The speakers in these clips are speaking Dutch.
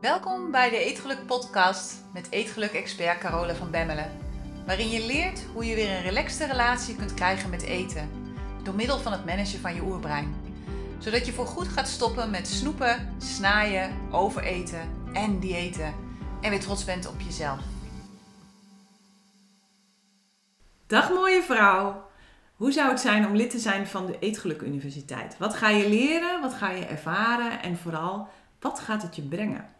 Welkom bij de Eetgeluk podcast met Eetgeluk-expert Carole van Bemmelen. Waarin je leert hoe je weer een relaxte relatie kunt krijgen met eten. Door middel van het managen van je oerbrein. Zodat je voorgoed gaat stoppen met snoepen, snaaien, overeten en diëten. En weer trots bent op jezelf. Dag mooie vrouw! Hoe zou het zijn om lid te zijn van de Eetgeluk Universiteit? Wat ga je leren? Wat ga je ervaren? En vooral, wat gaat het je brengen?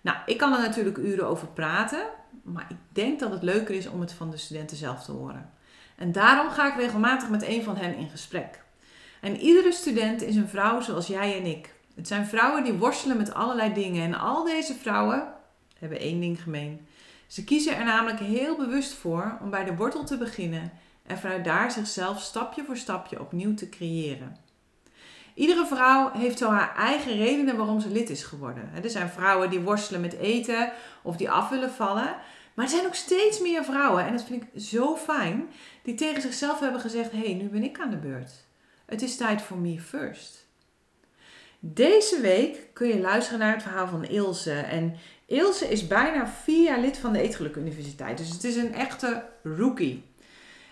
Nou, ik kan er natuurlijk uren over praten, maar ik denk dat het leuker is om het van de studenten zelf te horen. En daarom ga ik regelmatig met een van hen in gesprek. En iedere student is een vrouw zoals jij en ik. Het zijn vrouwen die worstelen met allerlei dingen. En al deze vrouwen hebben één ding gemeen. Ze kiezen er namelijk heel bewust voor om bij de wortel te beginnen en vanuit daar zichzelf stapje voor stapje opnieuw te creëren. Iedere vrouw heeft zo haar eigen redenen waarom ze lid is geworden. Er zijn vrouwen die worstelen met eten of die af willen vallen. Maar er zijn ook steeds meer vrouwen, en dat vind ik zo fijn, die tegen zichzelf hebben gezegd: hé, hey, nu ben ik aan de beurt. Het is tijd voor me first. Deze week kun je luisteren naar het verhaal van Ilse. En Ilse is bijna vier jaar lid van de Eetgeluk Universiteit. Dus het is een echte rookie.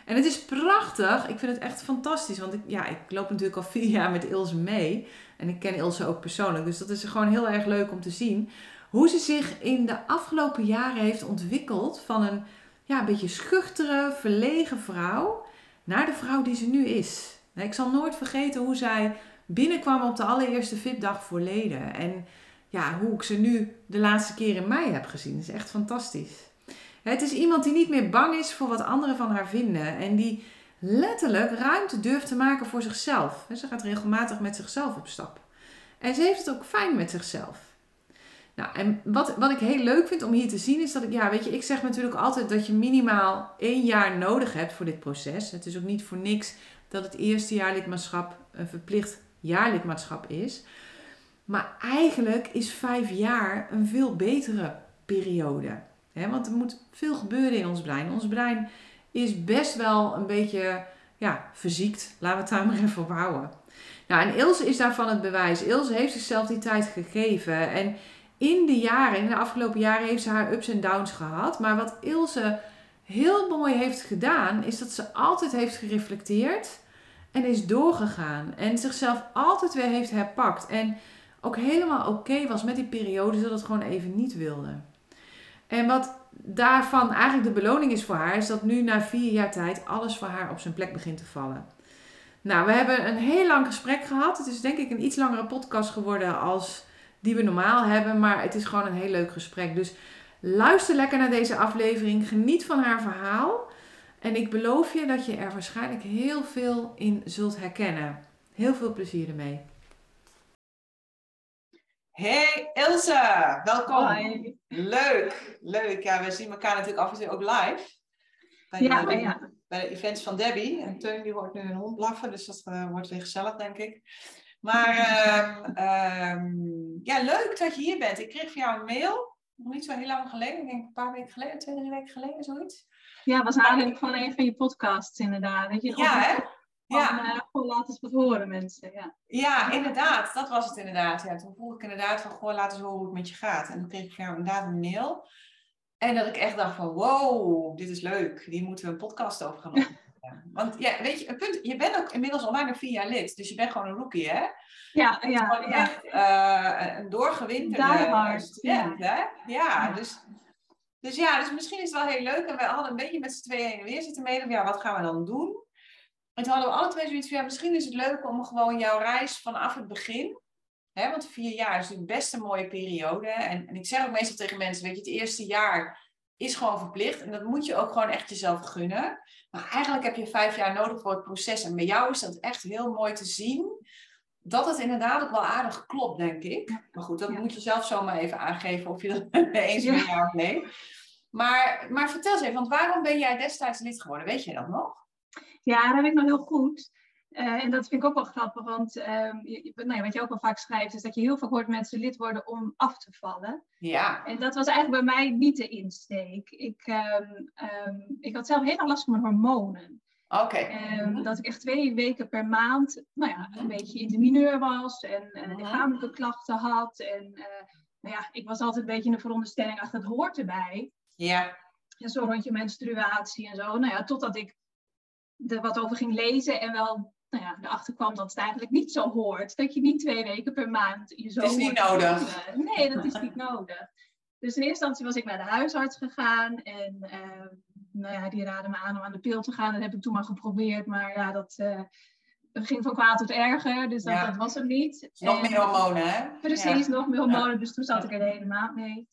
En het is prachtig. Ik vind het echt fantastisch. Want ik, ja, ik loop natuurlijk al vier jaar met Ilse mee. En ik ken Ilse ook persoonlijk. Dus dat is gewoon heel erg leuk om te zien. Hoe ze zich in de afgelopen jaren heeft ontwikkeld van een ja, beetje schuchtere, verlegen vrouw naar de vrouw die ze nu is. Ik zal nooit vergeten hoe zij binnenkwam op de allereerste VIP-dag voor leden. En ja, hoe ik ze nu de laatste keer in mei heb gezien. Dat is echt fantastisch. Het is iemand die niet meer bang is voor wat anderen van haar vinden. En die letterlijk ruimte durft te maken voor zichzelf. Ze gaat regelmatig met zichzelf op stap. En ze heeft het ook fijn met zichzelf. Nou, en wat, wat ik heel leuk vind om hier te zien is dat ik, ja, weet je, ik zeg natuurlijk altijd dat je minimaal één jaar nodig hebt voor dit proces. Het is ook niet voor niks dat het eerste jaar lidmaatschap een verplicht jaarlidmaatschap is. Maar eigenlijk is vijf jaar een veel betere periode want er moet veel gebeuren in ons brein. Ons brein is best wel een beetje ja, verziekt. Laten we het daar maar even op houden. Nou, en Ilse is daarvan het bewijs. Ilse heeft zichzelf die tijd gegeven. En in de jaren, in de afgelopen jaren, heeft ze haar ups en downs gehad. Maar wat Ilse heel mooi heeft gedaan, is dat ze altijd heeft gereflecteerd en is doorgegaan. En zichzelf altijd weer heeft herpakt. En ook helemaal oké was met die periode, dat het gewoon even niet wilde. En wat daarvan eigenlijk de beloning is voor haar, is dat nu na vier jaar tijd alles voor haar op zijn plek begint te vallen. Nou, we hebben een heel lang gesprek gehad. Het is denk ik een iets langere podcast geworden als die we normaal hebben, maar het is gewoon een heel leuk gesprek. Dus luister lekker naar deze aflevering, geniet van haar verhaal. En ik beloof je dat je er waarschijnlijk heel veel in zult herkennen. Heel veel plezier ermee. Hey Ilse, welkom. Leuk, leuk. Ja, we zien elkaar natuurlijk af en toe ook live. Bij ja, de, ja. bij de events van Debbie. En Teun die hoort nu een hond blaffen, dus dat uh, wordt weer gezellig, denk ik. Maar um, ja, leuk dat je hier bent. Ik kreeg van jou een mail, nog niet zo heel lang geleden. Ik denk een paar weken geleden, twee, drie weken geleden, zoiets. Ja, was eigenlijk van een van je podcasts inderdaad. Dat je ja, hè? Ja. Uh, gewoon laat eens wat horen mensen. Ja. ja, inderdaad. Dat was het inderdaad. Ja, toen vroeg ik inderdaad van, goh, laat eens horen hoe het met je gaat. En toen kreeg ik van jou inderdaad een mail. En dat ik echt dacht van, wow, dit is leuk. Hier moeten we een podcast over gaan opnemen. Want ja, weet je, een punt, je bent ook inmiddels al bijna vier jaar lid. Dus je bent gewoon een rookie, hè? Ja, ja. Gewoon echt uh, een doorgewinterde student, ja. hè? Ja, dus... Dus ja, dus misschien is het wel heel leuk. En we hadden een beetje met z'n tweeën weer zitten mede. Ja, wat gaan we dan doen? En toen hadden we alle twee zoiets van, ja, misschien is het leuk om gewoon jouw reis vanaf het begin. Hè, want vier jaar is natuurlijk best een mooie periode. En, en ik zeg ook meestal tegen mensen, weet je, het eerste jaar is gewoon verplicht. En dat moet je ook gewoon echt jezelf gunnen. Maar eigenlijk heb je vijf jaar nodig voor het proces. En bij jou is dat echt heel mooi te zien. Dat het inderdaad ook wel aardig klopt, denk ik. Maar goed, dat moet je zelf zomaar even aangeven of je dat eens bent ja. of nee. Maar, maar vertel eens even, want waarom ben jij destijds lid geworden? Weet je dat nog? Ja, dat weet ik nog heel goed. Uh, en dat vind ik ook wel grappig, want uh, je, nou ja, wat je ook wel vaak schrijft, is dat je heel vaak hoort mensen lid worden om af te vallen. Ja. En dat was eigenlijk bij mij niet de insteek. Ik, um, ik had zelf heel erg last van mijn hormonen. Oké. Okay. Mhm. Dat ik echt twee weken per maand, nou ja, een beetje in de mineur was en, en lichamelijke klachten had. En uh, nou ja, ik was altijd een beetje in de veronderstelling, ach, het hoort erbij. Ja. En zo rond je menstruatie en zo. Nou ja, totdat ik er wat over ging lezen en wel nou ja, erachter kwam dat het eigenlijk niet zo hoort. Dat je niet twee weken per maand je zo Het is niet nodig. Nee, dat is niet nodig. Dus in eerste instantie was ik naar de huisarts gegaan en uh, nou ja, die raadde me aan om aan de pil te gaan. Dat heb ik toen maar geprobeerd, maar ja, dat uh, ging van kwaad tot erger, dus dat, Ja. dat was hem niet. Nog En- meer hormonen, hè? Precies, Ja. nog meer hormonen, dus toen zat ik er de hele maand mee.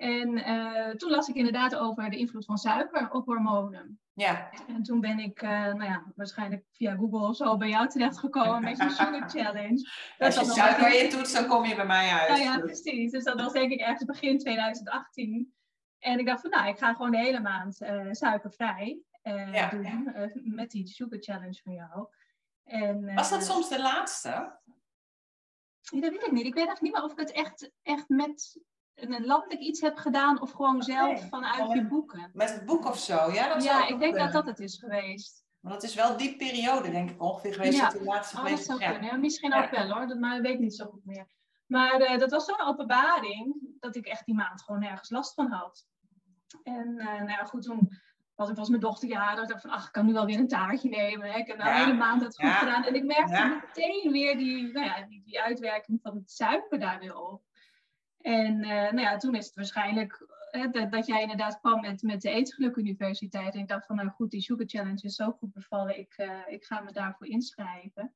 En eh, toen las ik inderdaad over de invloed van suiker op hormonen. Ja. En toen ben ik, eh, nou ja, waarschijnlijk via Google of zo bij jou terechtgekomen met zo'n sugar challenge. Als je suiker in toetst, dan kom je bij mij uit. Nou ja, precies. Dus dat was denk ik ergens begin 2018. En ik dacht van, nou, ik ga gewoon de hele maand eh, suikervrij Ja. doen met die sugar challenge van jou. En, Was dat soms de laatste? Nee, dat weet ik niet. Ik weet echt niet meer of ik het echt, echt met een landelijk iets heb gedaan of gewoon zelf vanuit je boeken. Met het boek of zo? Ja, dat Ja, ik denk dat kunnen. dat het is geweest. Maar dat is wel die periode, denk ik, ongeveer geweest Ja. dat die laatste Oh, dat zou kunnen. Ja, misschien Ja. ook wel hoor, dat, maar dat weet ik niet zo goed meer. Maar eh, dat was zo'n openbaring dat ik echt die maand gewoon nergens last van had. En eh, nou ja, goed, toen was ik was mijn dochter jarig. Ik dacht van, ach, ik kan nu wel weer een taartje nemen. Hè. Ik heb nou Ja. de hele maand het goed gedaan. En ik merkte meteen weer die, nou ja, die, die uitwerking van het suiker daar weer op. En eh, nou ja, toen is het waarschijnlijk eh, dat, dat jij inderdaad kwam met, met de Eetgeluk Universiteit. En ik dacht van, nou goed, die Sugar Challenge is zo goed bevallen. Ik, eh, ik ga me daarvoor inschrijven.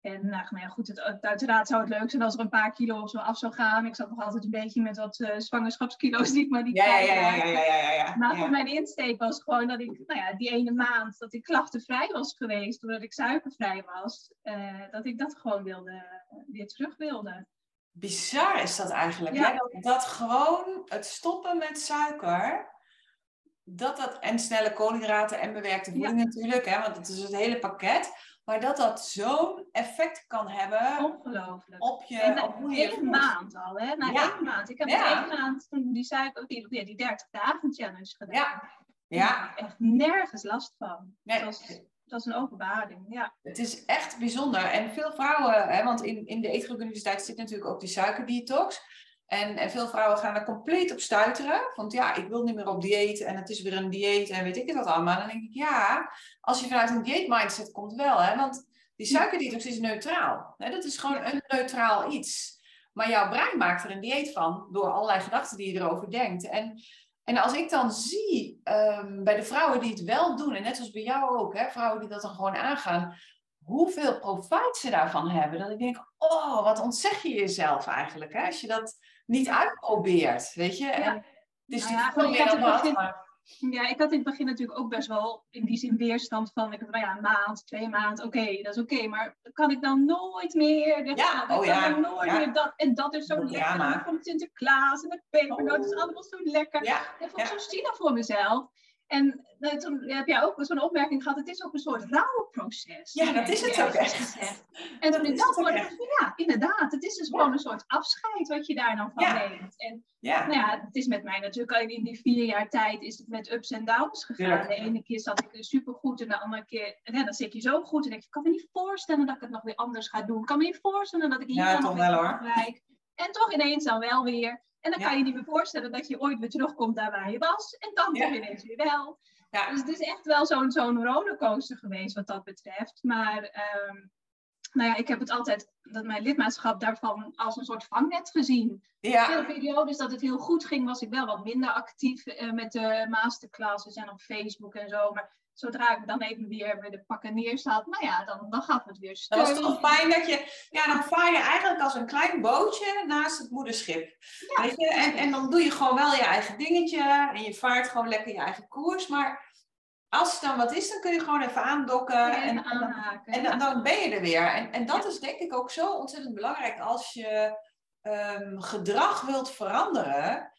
En nou, nou ja, goed, het, uiteraard zou het leuk zijn als er een paar kilo of zo af zou gaan. Ik zat nog altijd een beetje met wat zwangerschapskilo's die ik maar niet Ja, ja, ja, ja, ja, ja, ja, ja. Maar voor mijn insteek was gewoon dat ik, nou ja, die ene maand dat ik klachtenvrij was geweest, doordat ik suikervrij was, dat ik dat gewoon wilde, weer terug wilde. Bizar is dat eigenlijk. Ja. Hè? Dat, dat gewoon het stoppen met suiker, dat dat, en snelle koolhydraten en bewerkte voeding natuurlijk, hè, want dat is het hele pakket, maar dat dat zo'n effect kan hebben Ongelooflijk. op je, En na op hoe je maand al, hè? Na Ja. één maand. Ik heb Ja. één maand toen die suiker, die, die 30 dagen challenge gedaan. Ja. Ik Ja, heb echt nergens last van. nee, Het, het was een openbaring, ja. het is echt bijzonder. En veel vrouwen, hè, want in, in de Eetgeluk Universiteit zit natuurlijk ook die suikerdetox. En, en veel vrouwen gaan er compleet op stuiteren. Want ja, ik wil niet meer op dieet en het is weer een dieet en weet ik het wat allemaal. Dan denk ik, ja, als je vanuit een dieet mindset komt wel. Hè, want die suikerdetox is neutraal. Hè, dat is gewoon een neutraal iets. Maar jouw brein maakt er een dieet van door allerlei gedachten die je erover denkt. En, en als ik dan zie ehm, bij de vrouwen die het wel doen, en net zoals bij jou ook, hè, vrouwen die dat dan gewoon aangaan, hoeveel profijt ze daarvan hebben. Dat ik denk, oh, wat ontzeg je jezelf eigenlijk, hè, als je dat niet uitprobeert, weet je. En Nou ja, natuurlijk veel ik begin- maar Ja, ik had in het begin natuurlijk ook best wel in die zin weerstand van, ik dacht, nou ja, een maand, twee maanden, oké, dat is oké, maar kan ik dan nooit meer? Ja, oh ja, dan nooit ja. meer dat, en dat is zo Dat lekker, van Sinterklaas en de pepernoot, het is Oh. allemaal zo lekker. ja, Ik vond ja. het zo zielig voor mezelf. En eh, toen heb jij ook zo'n opmerking gehad, het is ook een soort rouwproces. Ja, dat is het ook echt. En toen Dat ik is dat hoorde, dacht ik ja, inderdaad, het is dus Ja. gewoon een soort afscheid wat je daar dan van Ja. neemt. En ja. nou ja, het is met mij natuurlijk al in die vier jaar tijd is het met ups en downs gegaan. De ene keer zat ik supergoed en de andere keer, en ja, dan zit je zo goed en denk je, ik kan me niet voorstellen dat ik het nog weer anders ga doen. Ik kan me niet voorstellen dat ik hier Ja, nog weer wel, hoor. afwijk. En toch ineens dan wel weer. En dan Ja. kan je niet meer voorstellen dat je ooit weer terugkomt daar waar je was. En dan Ja. toch ineens weer wel. Ja. Dus het is echt wel zo'n zo'n rollercoaster geweest wat dat betreft. Maar ehm, nou ja, ik heb het altijd, dat mijn lidmaatschap daarvan als een soort vangnet gezien. ja. Veel periodes dat het heel goed ging, was ik wel wat minder actief eh, met de masterclasses en op Facebook en zo. Maar zodra ik dan even weer bij de pakken neerzat, nou ja, dan, dan gaf het weer Dat was toch fijn dat je, ja, dan vaar je eigenlijk als een klein bootje naast het moederschip. Ja. Weet je? En, en dan doe je gewoon wel je eigen dingetje en je vaart gewoon lekker je eigen koers. Maar als er dan wat is, dan kun je gewoon even aandokken en, en aanhaken. en dan, dan ben je er weer. En, en dat is denk ik ook zo ontzettend belangrijk als je ehm, gedrag wilt veranderen.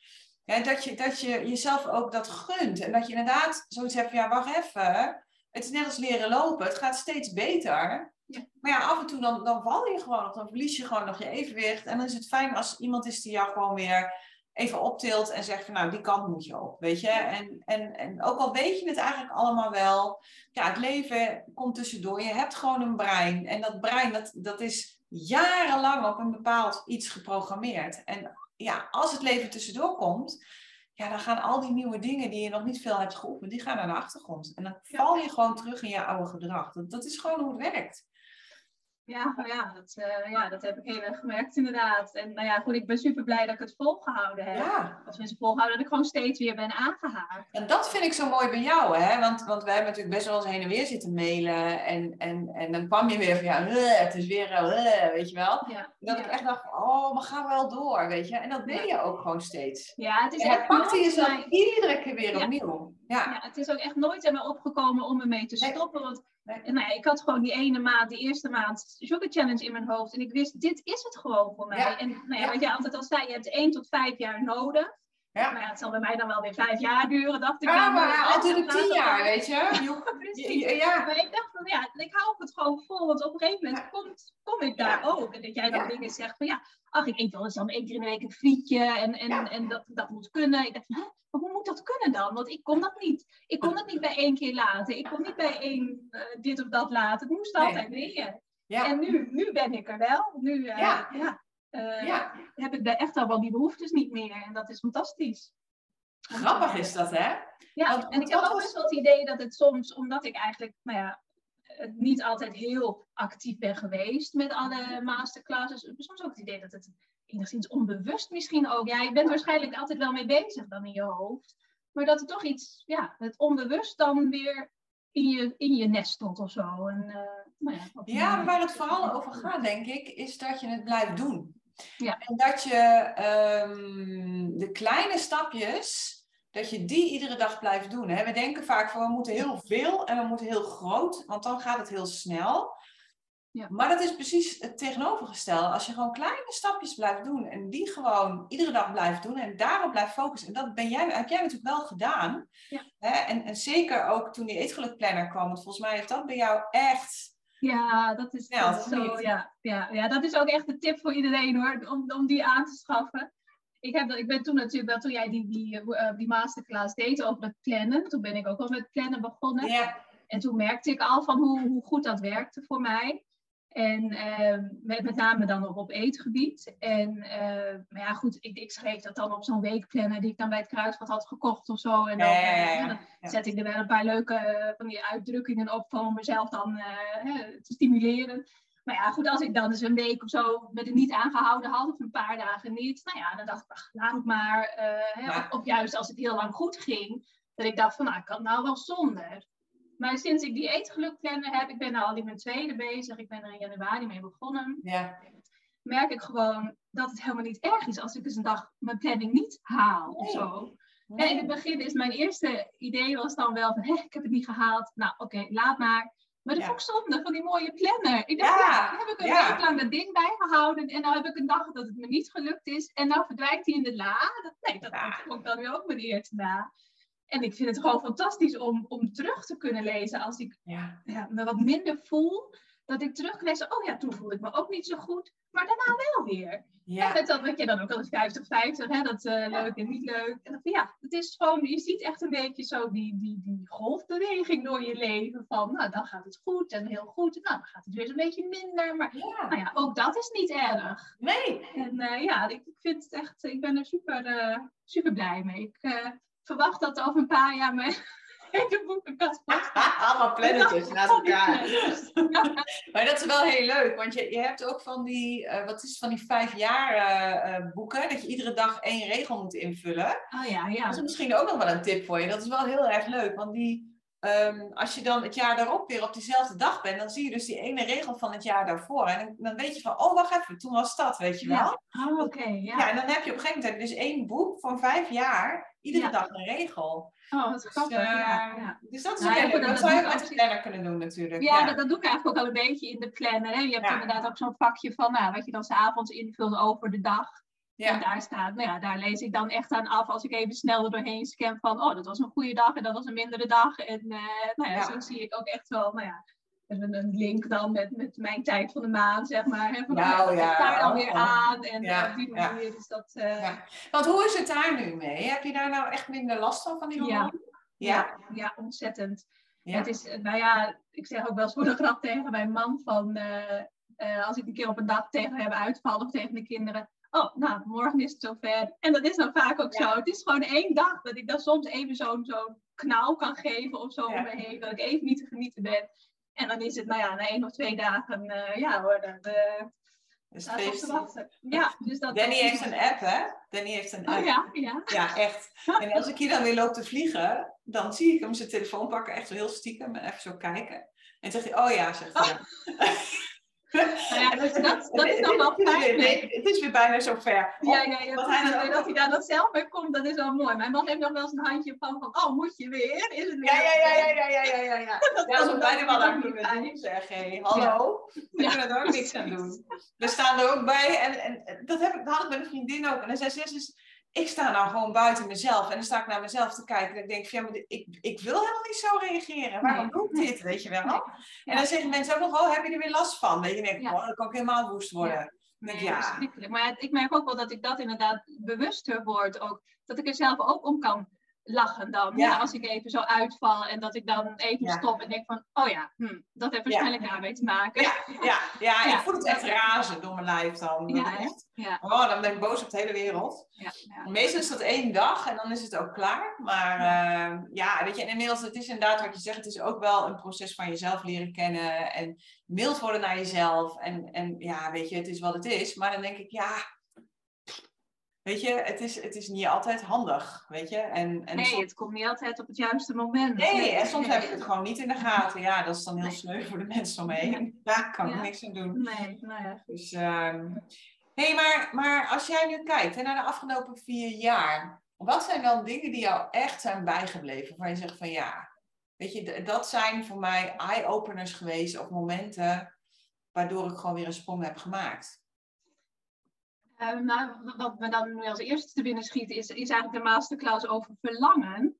Ja, dat, je, dat je jezelf ook dat gunt. En dat je inderdaad zoiets hebt van, ja, wacht even. Het is net als leren lopen. Het gaat steeds beter. Ja. Maar ja, af en toe dan, dan val je gewoon nog. Dan verlies je gewoon nog je evenwicht. En dan is het fijn als iemand is die jou gewoon weer even optilt en zegt van, nou, die kant moet je op. Weet je? En, en, en ook al weet je het eigenlijk allemaal wel. Ja, het leven komt tussendoor. Je hebt gewoon een brein. En dat brein, dat, dat is jarenlang op een bepaald iets geprogrammeerd. En ja, als het leven tussendoor komt, ja, dan gaan al die nieuwe dingen die je nog niet veel hebt geoefend, die gaan naar de achtergrond. En dan val je gewoon terug in je oude gedrag. Dat, dat is gewoon hoe het werkt. Ja, nou ja, dat, uh, ja, dat heb ik heel erg gemerkt inderdaad. En nou ja, goed, ik ben super blij dat ik het volgehouden heb. Ja. Als mensen volgehouden, dat ik gewoon steeds weer ben aangehaakt. En dat vind ik zo mooi bij jou, hè? Want, want wij hebben natuurlijk best wel eens heen en weer zitten mailen. En, en, en dan kwam je weer van, ja, het is weer, uh, weet je wel. Ja. Dat ik echt dacht, oh, maar ga wel door, weet je. En dat ben je ook gewoon steeds. Ja, het is en echt pakte jezelf iedere keer weer opnieuw. Ja. ja. het is ook echt nooit aan me opgekomen om ermee te stoppen. Want nou ja, ik had gewoon die ene maand, die eerste maand, Sugar Challenge in mijn hoofd. En ik wist, dit is het gewoon voor mij. En nou ja, wat jij altijd al zei, je hebt één tot vijf jaar nodig. Ja. Maar ja, het zal bij mij dan wel weer vijf jaar duren, dacht ik. Ja, maar altijd tien jaar, weet je. ja. Maar ik dacht van, ja, ik hou het gewoon vol. Want op een gegeven moment kom, kom ik daar ook. En dat jij dan dingen zegt van, ja, ach, ik eet wel eens dan één keer in de week een frietje. En, en, en dat, dat moet kunnen. Ik dacht maar hoe moet dat kunnen dan? Want ik kon dat niet. Ik kon het niet bij één keer laten. Ik kon niet bij één uh, dit of dat laten. Het moest altijd weer. Ja. En nu, nu ben ik er wel. Nu uh, ja. Ja, uh, ja. heb ik echt al wel die behoeftes niet meer. En dat is fantastisch. Grappig is dat, hè? Ja, Want, en ik heb ook best wel het idee dat het soms, omdat ik eigenlijk, nou ja, niet altijd heel actief ben geweest met alle masterclasses, soms ook het idee dat het enigszins onbewust misschien ook. Ja, je bent waarschijnlijk altijd wel mee bezig dan in je hoofd. Maar dat er toch iets, ja, het onbewust dan weer in je, in je nestelt of zo. En, uh, nou ja, ja, maar waar het vooral over gaat, denk ik, is dat je het blijft doen. Ja. En dat je um, de kleine stapjes, dat je die iedere dag blijft doen. Hè? We denken vaak van we moeten heel veel en we moeten heel groot, want dan gaat het heel snel. Ja. Maar dat is precies het tegenovergestelde. Als je gewoon kleine stapjes blijft doen en die gewoon iedere dag blijft doen en daarop blijft focussen. En dat ben jij, heb jij natuurlijk wel gedaan. Ja. Hè? En, en zeker ook toen die eetgelukplanner kwam, want volgens mij heeft dat bij jou echt ja, dat is, ja, dat zo. Ja, ja, ja, dat is ook echt de tip voor iedereen hoor, om, om die aan te schaffen. Ik, heb, ik ben toen natuurlijk wel, toen jij die, die, uh, die masterclass deed over het plannen, toen ben ik ook al met plannen begonnen. Ja. En toen merkte ik al van hoe, hoe goed dat werkte voor mij. En uh, met, met, name dan ook op eetgebied. En uh, maar ja, goed, ik, ik, schreef dat dan op zo'n weekplanner die ik dan bij het kruidvat had gekocht of zo. En dan, uh, dan zet ik er wel een paar leuke van die uitdrukkingen op om mezelf dan te stimuleren. Maar ja, goed, als ik dan eens een week of zo met het niet aangehouden had, of een paar dagen niet, nou ja, dan dacht ik, ach, laat het maar. Hè, of, of, juist als het heel lang goed ging, dat ik dacht van, nou, ik kan nou wel zonder. Maar sinds ik die eetgelukplanner heb, ik ben al in mijn tweede bezig, ik ben er in januari mee begonnen, ja. merk ik gewoon dat het helemaal niet erg is als ik eens een dag mijn planning niet haal of zo. En in het begin is mijn eerste idee was dan wel van, ik heb het niet gehaald, nou oké, laat maar. Maar dat ja. vond ik zonde van die mooie planner. Ik dacht, ja, ja heb ik een ja. week lang dat ding bijgehouden. En nou heb ik een dag dat het me niet gelukt is. En nou verdwijnt hij in de la. Dat, nee, dat vond ik dan weer ook mijn eerste na. En ik vind het gewoon fantastisch om, om terug te kunnen lezen als ik ja. Ja, me wat minder voel. Dat ik teruglees, oh ja, toen voelde ik me ook niet zo goed. Maar daarna wel weer. Ja. met dat wat je dan ook al eens 50-50, hè, dat uh, leuk en niet leuk. En ja, het is gewoon, je ziet echt een beetje zo die, die, die golfbeweging door je leven. Van, nou, dan gaat het goed en heel goed. Nou, dan gaat het weer een beetje minder. Maar ja. Nou ja, ook dat is niet erg. Nee. En uh, ja, ik, ik, vind het echt, ik ben er super, uh, super blij mee. Ik, verwacht dat over een paar jaar mijn hele boekenkast Allemaal plannetjes naast elkaar. maar dat is wel heel leuk, want je, je hebt ook van die, uh, wat is van die vijf jaar uh, boeken, dat je iedere dag één regel moet invullen. Oh ja, ja. Dat is misschien ook nog wel een tip voor je. Dat is wel heel erg leuk, want die, Um, als je dan het jaar daarop weer op diezelfde dag bent, dan zie je dus die ene regel van het jaar daarvoor. En dan, weet je van, oh wacht even, toen was dat, weet je wel. Ja. Oh, oké. ja. ja, en dan heb je op een gegeven moment dus één boek van vijf jaar, iedere dag een regel. Oh, wat dus, grappig. Uh, ja, Dus dat, is nou, ja, dat, zou je met de planner kunnen doen natuurlijk. Ja, Dat, dat, doe ik eigenlijk ook al een beetje in de planner. Hè. Je hebt inderdaad ook zo'n vakje van, nou, wat je dan s'avonds invult over de dag. Ja. En daar staat, nou ja, daar lees ik dan echt aan af als ik even snel er doorheen scan van, oh, dat was een goede dag en dat was een mindere dag. En uh, nou ja, zo zie ik ook echt wel, nou ja, een link dan met, met mijn tijd van de maand, zeg maar. Hè, van, nou, ja, daar dan weer aan. En ja, op die manier is dat... Uh... Want hoe is het daar nu mee? Heb je daar nou echt minder last van, van die hormonen? Ja, ja, ontzettend. Het is, nou ja, ik zeg ook wel eens voor de grap tegen mijn man van... Uh, als ik een keer op een dag tegen hem uitval of tegen de kinderen oh, nou, morgen is het zover. En dat is dan vaak ook zo. Het is gewoon één dag dat ik dan soms even zo'n zo'n knauw kan geven of zo om me heen. Dat ik even niet te genieten ben. En dan is het, nou ja, na één of twee dagen, uh, ja hoor, dan... Uh, dus. Ja, dus dat Danny heeft een app, hè? Danny heeft een oh app. Oh, ja, ja. Ja, echt. En als ik hier dan weer loop te vliegen, dan zie ik hem zijn telefoon pakken, echt zo heel stiekem, en even zo kijken. En zegt hij, oh ja, zegt hij. Oh. Ja, dus dat, dat is dan wel fijn. Het is weer bijna zover. Ja, ja, ja. Wat hij dan, dat hij daar dat zelf mee komt, dat is wel mooi. Mijn man heeft nog wel eens een handje van, van oh, moet je weer? Is het weer? Ja, ja, ja, ja, ja, ja, ja. ja. dat ja, zo bijna wel aan kunnen doen, zeg. Hey, hallo. We kunnen er ook niks aan doen. We staan er ook bij. En, en dat, heb ik, had ik met een vriendin ook. En dan zei ze, dus, ik sta nou gewoon buiten mezelf en dan sta ik naar mezelf te kijken. En ik denk, ja, maar ik, ik wil helemaal niet zo reageren. Waarom doe ik dit, weet je wel? Nee. En dan zeggen mensen ook nog, oh, heb je er weer last van? Weet je, denk, ja. oh, dan kan ik helemaal woest worden. Nee, ja. Maar ik merk ook wel dat ik dat inderdaad bewuster word. Ook, dat ik er zelf ook om kan lachen dan. Ja. als ik even zo uitval en dat ik dan even stop en denk van, oh ja, hm, dat heeft waarschijnlijk daarmee te maken. Ja, ja, ja, ik voel het echt razen door mijn lijf dan. Ja, echt, ja. Oh, dan ben ik boos op de hele wereld. Meestal is dat één dag en dan is het ook klaar. Maar uh, ja, weet je, en inmiddels, het is inderdaad wat je zegt, het is ook wel een proces van jezelf leren kennen en mild worden naar jezelf. En, en ja, weet je, het is wat het is. Maar dan denk ik, ja, Weet je, het is, het is niet altijd handig, weet je. En, en nee, soms... het komt niet altijd op het juiste moment. Nee, nee en soms heb ik het gewoon niet in de gaten. Ja, dat is dan heel nee. sneu voor de mensen omheen. Daar kan ik niks aan doen. Nee, nou ja. Dus, um... hey, maar, maar als jij nu kijkt hè, naar de afgelopen vier jaar, wat zijn dan dingen die jou echt zijn bijgebleven? Waar je zegt van ja, weet je, dat zijn voor mij eye-openers geweest of momenten waardoor ik gewoon weer een sprong heb gemaakt. Uh, nou, wat me dan nu als eerste te binnen schiet, is, is eigenlijk de masterclass over verlangen.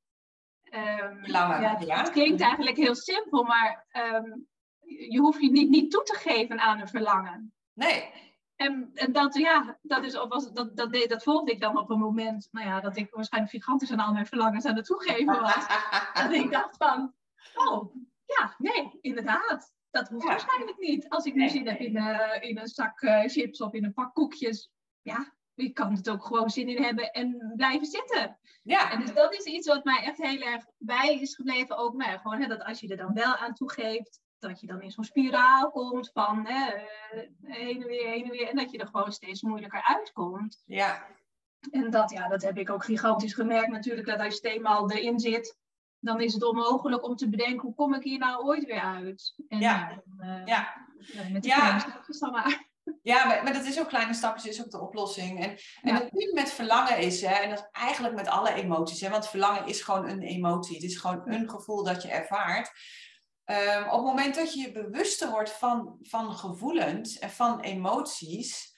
Um, ja, ja, Het klinkt eigenlijk heel simpel, maar um, je hoeft je niet, niet toe te geven aan een verlangen. Nee. En, en dat, ja, dat, is, was, dat, dat, dat, dat volgde ik dan op een moment, nou ja, dat ik waarschijnlijk gigantisch aan al mijn verlangens aan het toegeven was. dat ik dacht van, oh, ja, nee, inderdaad. Dat hoeft ja. waarschijnlijk niet. Als ik nu zin heb in, uh, in een zak uh, chips of in een pak koekjes, ja, je kan het ook gewoon zin in hebben en blijven zitten. Ja. En dus dat is iets wat mij echt heel erg bij is gebleven. Ook mij. Gewoon hè, dat als je er dan wel aan toegeeft, dat je dan in zo'n spiraal komt van hè, eh, heen en weer, heen en weer. En dat je er gewoon steeds moeilijker uitkomt. Ja. En dat, ja, dat heb ik ook gigantisch gemerkt natuurlijk. Dat als je eenmaal erin zit, dan is het onmogelijk om te bedenken hoe kom ik hier nou ooit weer uit. En, ja. Uh, ja. Met die ja. maar. Ja, maar, maar, dat is ook kleine stapjes, is ook de oplossing. En, en het nu met verlangen is, hè, en dat is eigenlijk met alle emoties, hè, want verlangen is gewoon een emotie. Het is gewoon een gevoel dat je ervaart. Um, op het moment dat je je bewuster wordt van, van gevoelens en van emoties,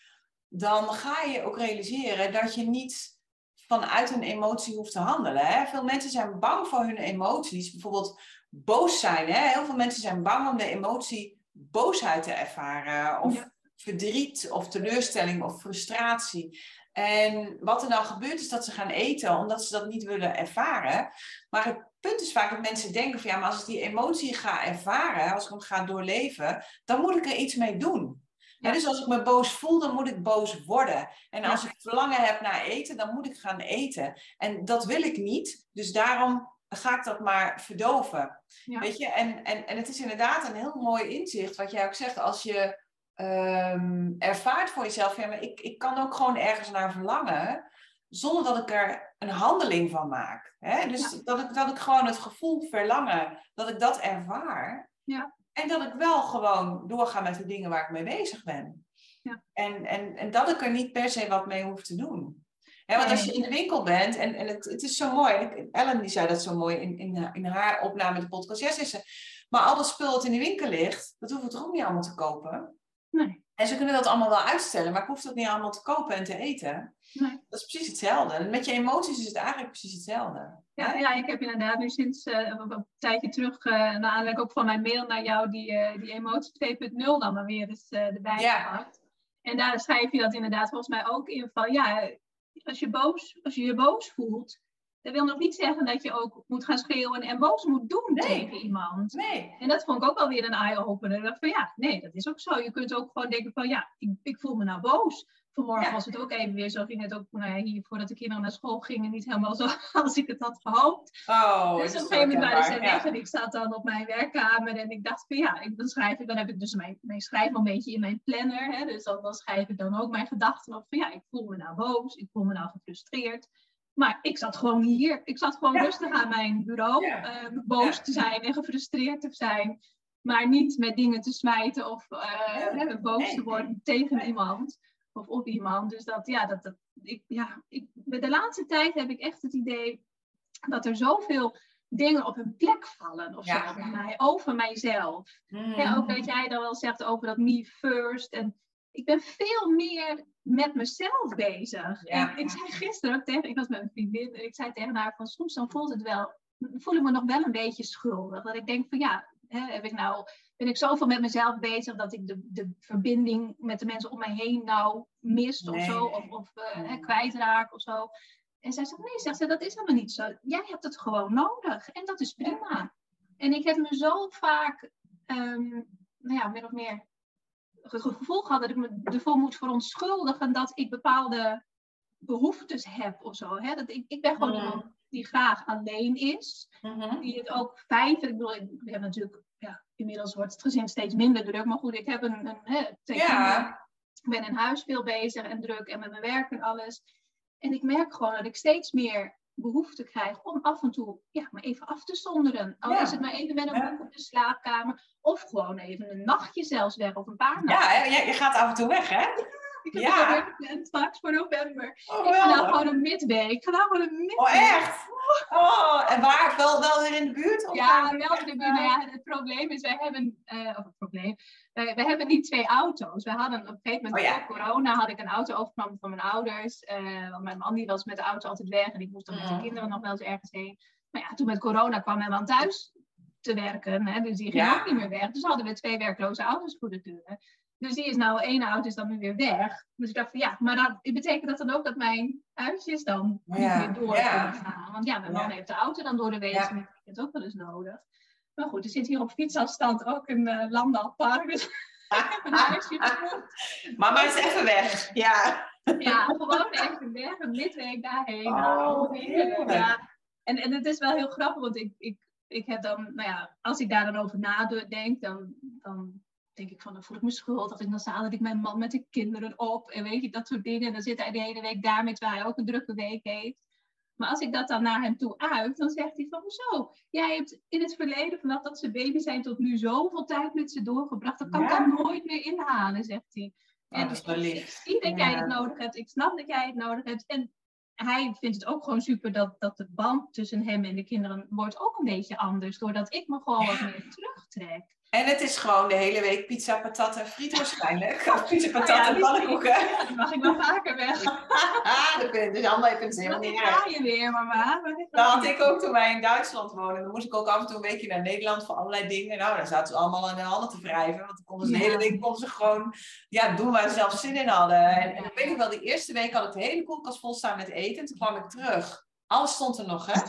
dan ga je ook realiseren dat je niet vanuit een emotie hoeft te handelen. Hè? Veel mensen zijn bang voor hun emoties, bijvoorbeeld boos zijn. Hè? Heel veel mensen zijn bang om de emotie boosheid te ervaren. Of verdriet of teleurstelling of frustratie. En wat er dan gebeurt is dat ze gaan eten omdat ze dat niet willen ervaren. Maar het punt is vaak dat mensen denken van ja, maar als ik die emotie ga ervaren, als ik hem ga doorleven, dan moet ik er iets mee doen. Ja. dus als ik me boos voel, dan moet ik boos worden. En als ik verlangen heb naar eten, dan moet ik gaan eten. En dat wil ik niet, dus daarom ga ik dat maar verdoven. Weet je, en, en, en het is inderdaad een heel mooi inzicht wat jij ook zegt. Als je um, ervaart voor jezelf, ja, maar ik, ik kan ook gewoon ergens naar verlangen, zonder dat ik er een handeling van maak. Hè? Dus dat, ik, dat ik gewoon het gevoel verlangen, dat ik dat ervaar. Ja. En dat ik wel gewoon doorga met de dingen waar ik mee bezig ben. Ja. En, en, en dat ik er niet per se wat mee hoef te doen. He, want als je in de winkel bent, en, en het, het is zo mooi, Ellen die zei dat zo mooi in, in, in haar opname de podcast, ja, ze, maar al dat spul dat in de winkel ligt, dat hoeven we toch ook niet allemaal te kopen? Nee. En ze kunnen dat allemaal wel uitstellen, maar ik hoef dat niet allemaal te kopen en te eten. Nee. Dat is precies hetzelfde. Met je emoties is het eigenlijk precies hetzelfde. Ja, ja ik heb inderdaad nu sinds uh, een tijdje terug, uh, naar aanleiding ook van mijn mail naar jou, die, uh, die emotie 2.0 dan maar weer eens erbij ja. gehad. En daar schrijf je dat inderdaad volgens mij ook in van, ja, als je, boos, als je je boos voelt, dat wil nog niet zeggen dat je ook moet gaan schreeuwen en boos moet doen tegen iemand. Nee. En dat vond ik ook alweer een eye-opener. Van ja, nee, dat is ook zo. Je kunt ook gewoon denken van ja, ik, ik voel me nou boos. vanmorgen was het ook even weer zo. Ging het ook nou ja, hier voordat de kinderen naar school gingen niet helemaal zo als ik het had gehoopt. Oh, dus op een gegeven moment waren ze weg en ik zat dan op mijn werkkamer en ik dacht van ja, dan schrijf ik, dan heb ik dus mijn, mijn schrijfmomentje in mijn planner. Hè, dus dan, dan schrijf ik dan ook mijn gedachten op van ja, ik voel me nou boos, ik voel me nou gefrustreerd. Maar ik zat gewoon hier. Ik zat gewoon rustig aan mijn bureau. Uh, boos te zijn en gefrustreerd te zijn. Maar niet met dingen te smijten of uh, boos te worden tegen iemand of op iemand. Dus dat, ja, dat, dat ik, ja, ik, de laatste tijd heb ik echt het idee dat er zoveel dingen op hun plek vallen of zo, mij, over mijzelf. Mm. Ja, ook dat jij dan wel zegt over dat me first. En ik ben veel meer met mezelf bezig. En ik zei gisteren ook tegen, ik was met een vriendin, en ik zei tegen haar van soms dan voelt het wel, voel ik me nog wel een beetje schuldig. Dat ik denk van ja, hè, heb ik nou, ben ik zoveel met mezelf bezig dat ik de, de verbinding met de mensen om mij heen nou mist of zo, of, of uh, kwijtraak of zo. En zij zegt, nee, zegt ze, dat is helemaal niet zo. Jij hebt het gewoon nodig en dat is prima. En ik heb me zo vaak, um, nou ja, min of meer het gevoel gehad dat ik me ervoor moet verontschuldigen dat ik bepaalde behoeftes heb of zo. Hè? Dat ik, ik ben gewoon iemand die graag alleen is. Mhm. Die het ook fijn vindt. Ik bedoel, ik heb natuurlijk, ja, inmiddels wordt het gezin steeds minder druk. Maar goed, ik heb een, een hè, ja. Ik ben in huis veel bezig en druk en met mijn werk en alles. En ik merk gewoon dat ik steeds meer behoefte krijg om af en toe ja, maar even af te zonderen. Al is het maar even met een boek op de slaapkamer. Of gewoon even een nachtje zelfs weg of een paar nachten. Ja, je gaat af en toe weg hè? Ik heb ja. het gepland straks voor november. Oh, ik ga nou gewoon een midweek. Ik ga nou gewoon een midweek. Oh, echt? Oh, en waar? Wel, wel weer in de buurt? Of ja, wel in de buurt. Nou ja, het probleem is, wij hebben... Uh, of het probleem... Wij, wij, hebben niet twee auto's. We hadden op een gegeven moment, oh, voor corona, had ik een auto overgenomen van mijn ouders. Uh, want mijn man die was met de auto altijd weg. En ik moest dan met de mm. kinderen nog wel eens ergens heen. Maar ja, toen met corona kwam mijn man thuis te werken. Hè, dus die ging ook niet meer weg. Dus hadden we twee werkloze auto's voor de deur. Dus die is nou, één auto is dan nu weer weg. Dus ik dacht van ja, maar dat betekent dat dan ook dat mijn uitjes dan niet meer door kunnen gaan. Want ja, mijn man heeft de auto dan door de ja. ik het ook wel eens nodig. Maar goed, er zit hier op fietsafstand ook een uh, landalpark. Dus Mama is even weg. Ja. Ja, gewoon even weg, een midweek daarheen. Oh, nou, ja. En, en het is wel heel grappig, want ik, ik, ik heb dan, nou ja, als ik daar dan over nadenk, dan, dan denk ik van, dan voel ik me schuldig. En dan zadel ik mijn man met de kinderen op. En weet je, dat soort dingen. En dan zit hij de hele week daarmee, terwijl hij ook een drukke week heeft. Maar als ik dat dan naar hem toe uit, dan zegt hij van, hoezo? Jij hebt in het verleden, vanaf dat ze baby zijn tot nu, zoveel tijd met ze doorgebracht. Dat kan ik dan nooit meer inhalen, zegt hij. Oh, en dat is wel lief. Ik zie dat jij het nodig hebt. Ik snap dat jij het nodig hebt. En hij vindt het ook gewoon super dat, dat de band tussen hem en de kinderen wordt ook een beetje anders. Doordat ik me gewoon wat meer terugtrek. En het is gewoon de hele week pizza, patat en friet waarschijnlijk. Of pizza, patat nou en pannenkoeken. Mag ik wel vaker weg. dat kun je dus allemaal even helemaal niet ga je weer, mama. Dat had ik ook toen wij in Duitsland woonden. Dan moest ik ook af en toe een weekje naar Nederland voor allerlei dingen. Nou, dan zaten ze allemaal aan de handen te wrijven. Want dan konden ze de hele week konden ze gewoon ja, doen waar ze zelf zin in hadden. En, en ik weet nog wel, die eerste week had ik de hele koelkast vol staan met eten. En toen kwam ik terug. Alles stond er nog, hè?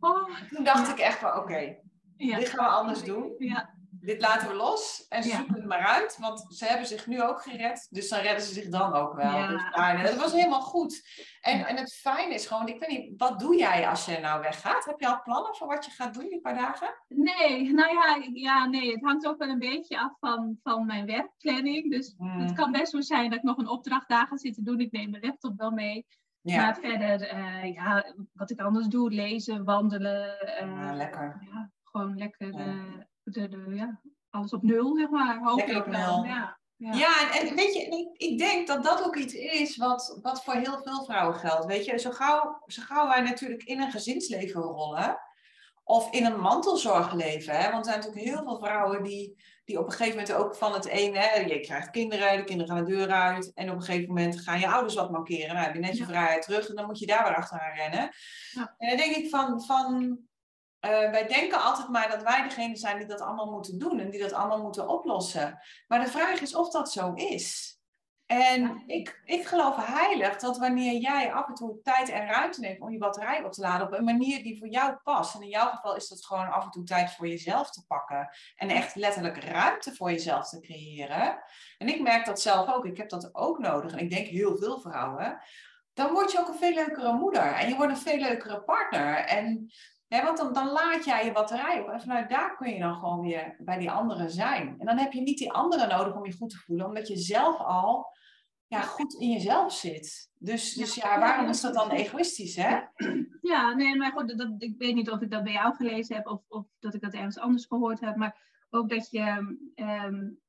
Oh, toen dacht ik echt van, oké, dit gaan we anders doen. Ja dit laten we los en zoeken het maar uit. Want ze hebben zich nu ook gered, dus dan redden ze zich dan ook wel. Ja. Dus, dat was helemaal goed. En, en het fijne is gewoon, ik weet niet, wat doe jij als je nou weggaat? Heb je al plannen voor wat je gaat doen die paar dagen? Nee, nou ja, ja nee, het hangt ook wel een beetje af van, van mijn werkplanning. Dus hmm. het kan best wel zijn dat ik nog een opdracht daar ga zitten doen. Ik neem mijn laptop wel mee. Ja. Maar verder, uh, ja, wat ik anders doe, lezen, wandelen. Uh, lekker. Ja, gewoon lekker de, de, ja, alles op nul, zeg maar. Hopelijk op nul. Ja, ja. ja en, weet je, ik, ik, denk dat dat ook iets is wat, wat voor heel veel vrouwen geldt. Weet je, zo gauw, zo gauw wij natuurlijk in een gezinsleven rollen, of in een mantelzorgleven, hè, want er zijn natuurlijk heel veel vrouwen die, die op een gegeven moment ook van het ene, hè, je krijgt kinderen, de kinderen gaan de deur uit, en op een gegeven moment gaan je ouders wat mankeren. Nou, heb je net je vrijheid terug en dan moet je daar weer achteraan rennen. En dan denk ik van, van uh, wij denken altijd maar dat wij degene zijn die dat allemaal moeten doen en die dat allemaal moeten oplossen. Maar de vraag is of dat zo is. En ik, ik geloof heilig dat wanneer jij af en toe tijd en ruimte neemt om je batterij op te laden op een manier die voor jou past. En in jouw geval is dat gewoon af en toe tijd voor jezelf te pakken. En echt letterlijk ruimte voor jezelf te creëren. En ik merk dat zelf ook. Ik heb dat ook nodig. En ik denk heel veel vrouwen. Dan word je ook een veel leukere moeder. En je wordt een veel leukere partner. En want dan, dan laat jij je batterij op en vanuit daar kun je dan gewoon weer bij die anderen zijn. En dan heb je niet die anderen nodig om je goed te voelen, omdat je zelf al ja, goed in jezelf zit. Dus, dus ja, waarom is dat dan egoïstisch, hè? Ja, nee, maar goed, dat, ik weet niet of ik dat bij jou gelezen heb of, of dat ik dat ergens anders gehoord heb, maar ook dat je, um,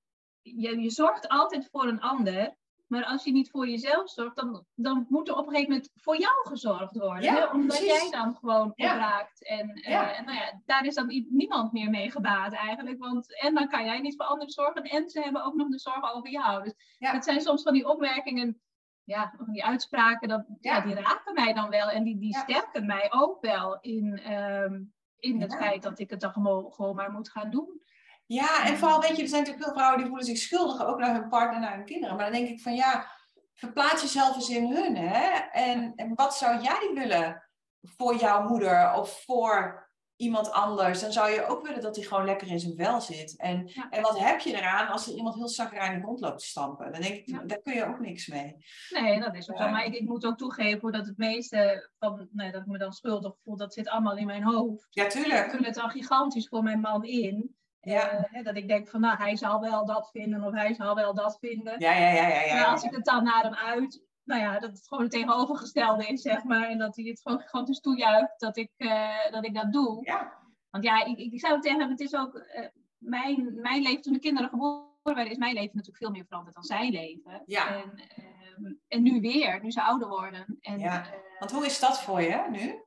je, je zorgt altijd voor een ander, maar als je niet voor jezelf zorgt, dan, dan moet er op een gegeven moment voor jou gezorgd worden. hè? Omdat jij dan gewoon opraakt. En, uh, en nou ja, daar is dan niemand meer mee gebaat eigenlijk. Want en dan kan jij niet voor anderen zorgen. En ze hebben ook nog de zorg over jou. Dus het zijn soms van die opmerkingen, ja, van die uitspraken, dat, ja. die raken mij dan wel. En die, die sterken mij ook wel in, um, in het feit dat ik het dan gewoon maar moet gaan doen. Ja, en vooral weet je, er zijn natuurlijk veel vrouwen die voelen zich schuldig, ook naar hun partner, naar hun kinderen. Maar dan denk ik van ja, verplaats jezelf eens in hun. Hè? En, en wat zou jij willen voor jouw moeder of voor iemand anders? Dan zou je ook willen dat hij gewoon lekker in zijn vel zit. En, en wat heb je eraan als er iemand heel zagrijnig rondloopt te stampen? Dan denk ik, daar kun je ook niks mee. Nee, dat is ook zo. Maar ik, ik, moet ook toegeven dat het meeste van, nee, dat ik me dan schuldig voel, dat zit allemaal in mijn hoofd. Ja, tuurlijk. Ik vul het dan gigantisch voor mijn man in. Ja. Uh, dat ik denk van, nou, hij zal wel dat vinden of hij zal wel dat vinden. Ja, ja, ja. ja, ja als ik het dan naar hem uit, nou ja, dat het gewoon het tegenovergestelde is, zeg maar. En dat hij het gewoon gigantisch toejuicht dat ik, uh, dat, ik dat doe. Ja. Want ja, ik, ik zou het zeggen, het is ook uh, mijn, mijn leven, toen de kinderen geboren werden, is mijn leven natuurlijk veel meer veranderd dan zijn leven. Ja. En, ehm, en nu weer, nu ze ouder worden. En, ja. Want hoe is dat voor je nu?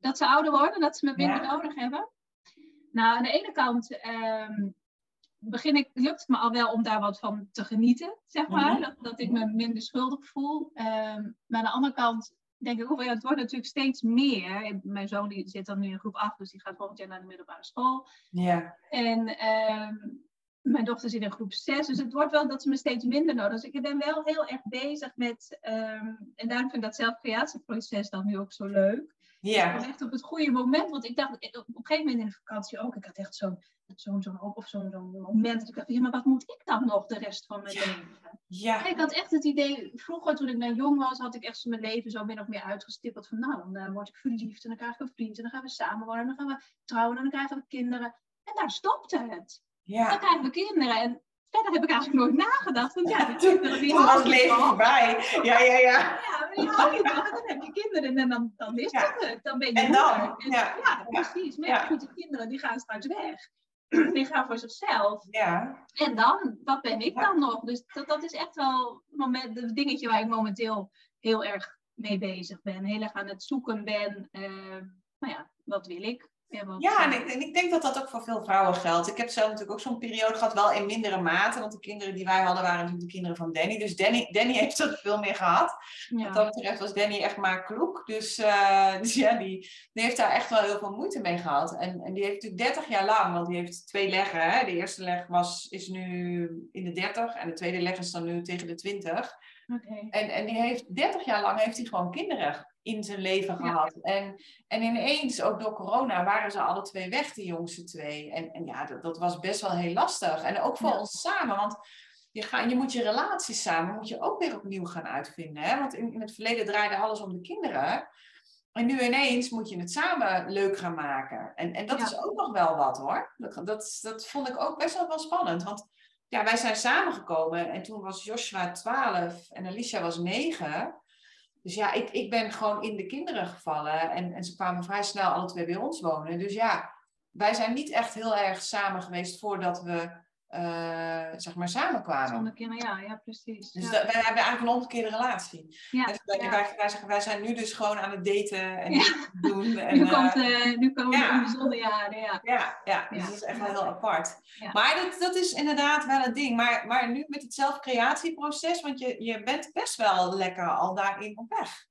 Dat ze ouder worden, dat ze me minder nodig hebben. Nou, aan de ene kant um, begin ik, lukt het me al wel om daar wat van te genieten, zeg maar. Mhm. dat, dat, ik me minder schuldig voel. Um, maar aan de andere kant denk ik, oh, ja, het wordt natuurlijk steeds meer. Mijn zoon die zit dan nu in groep 8, dus die gaat volgend jaar naar de middelbare school. Ja. En um, mijn dochter zit in groep 6, dus het wordt wel dat ze me steeds minder nodig. Dus ik ben wel heel erg bezig met, en daarom vind ik dat zelfcreatieproces dan nu ook zo leuk. Ja. was echt op het goede moment. Want ik dacht op een gegeven moment in de vakantie ook. Ik had echt zo'n zo'n zo'n of zo'n zo'n moment. Dat ik dacht, ja, maar wat moet ik dan nog de rest van mijn leven? Ja. Ik had echt het idee, vroeger toen ik nog jong was, had ik echt mijn leven zo min of meer uitgestippeld. Van nou, dan word ik verliefd en dan krijg ik een vriend en dan gaan we samen wonen. En dan gaan we trouwen en dan krijgen we kinderen. En daar stopte het. Ja. Dan krijgen we kinderen. En verder heb ik eigenlijk nooit nagedacht. Want ja, die kinderen die was leven voorbij. Ja, ja, ja. Ja, maar die hou je. Dan heb je kinderen en dan, dan is ja. het. Dan ben je en dan, en, ja. ja. precies. Maar ja, goed, die kinderen die gaan straks weg. Die gaan voor zichzelf. Ja. En dan, wat ben ik dan nog? Dus dat, dat is echt wel het dingetje waar ik momenteel heel erg mee bezig ben. Heel erg aan het zoeken ben. Uh, nou ja, wat wil ik? Ja, en ik, en ik, denk dat dat ook voor veel vrouwen geldt. Ik heb zelf natuurlijk ook zo'n periode gehad, wel in mindere mate. Want de kinderen die wij hadden waren natuurlijk de kinderen van Danny. Dus Danny, Danny heeft dat veel meer gehad. Ja. Wat dat betreft was Danny echt maar kloek. Dus, uh, dus ja, die, die, heeft daar echt wel heel veel moeite mee gehad. En, en die heeft natuurlijk 30 jaar lang, want die heeft twee leggen. Hè? De eerste leg was, is nu in de 30 en de tweede leg is dan nu tegen de 20. Okay. En, en die heeft 30 jaar lang heeft hij gewoon kinderen in zijn leven gehad. En, en ineens, ook door corona, waren ze alle twee weg, die jongste twee. En, en ja, dat, dat was best wel heel lastig. En ook voor ons samen, want je, ga, je moet je relaties samen moet je ook weer opnieuw gaan uitvinden. Hè? Want in, in het verleden draaide alles om de kinderen. En nu ineens moet je het samen leuk gaan maken. En, en dat ja. is ook nog wel wat hoor. Dat, dat, dat vond ik ook best wel wel spannend. Want ja, wij zijn samengekomen en toen was Joshua 12 en Alicia was 9. Dus ja, ik, ik ben gewoon in de kinderen gevallen. En, en ze kwamen vrij snel alle twee bij ons wonen. Dus ja, wij zijn niet echt heel erg samen geweest voordat we uh, zeg maar samenkwamen. Zonder kinderen, ja, ja, precies. Dus ja. Dat, wij hebben eigenlijk een omgekeerde relatie. Ja, dus wij, ja. wij, wij, zeggen, wij zijn nu dus gewoon aan het daten en doen. En, nu, komt, uh, nu komen ja. de bijzondere jaren, ja. Ja, ja, dus dat is echt wel heel apart. Maar dat, dat is inderdaad wel een ding. Maar, maar nu met het zelfcreatieproces, want je, je bent best wel lekker al daarin op weg.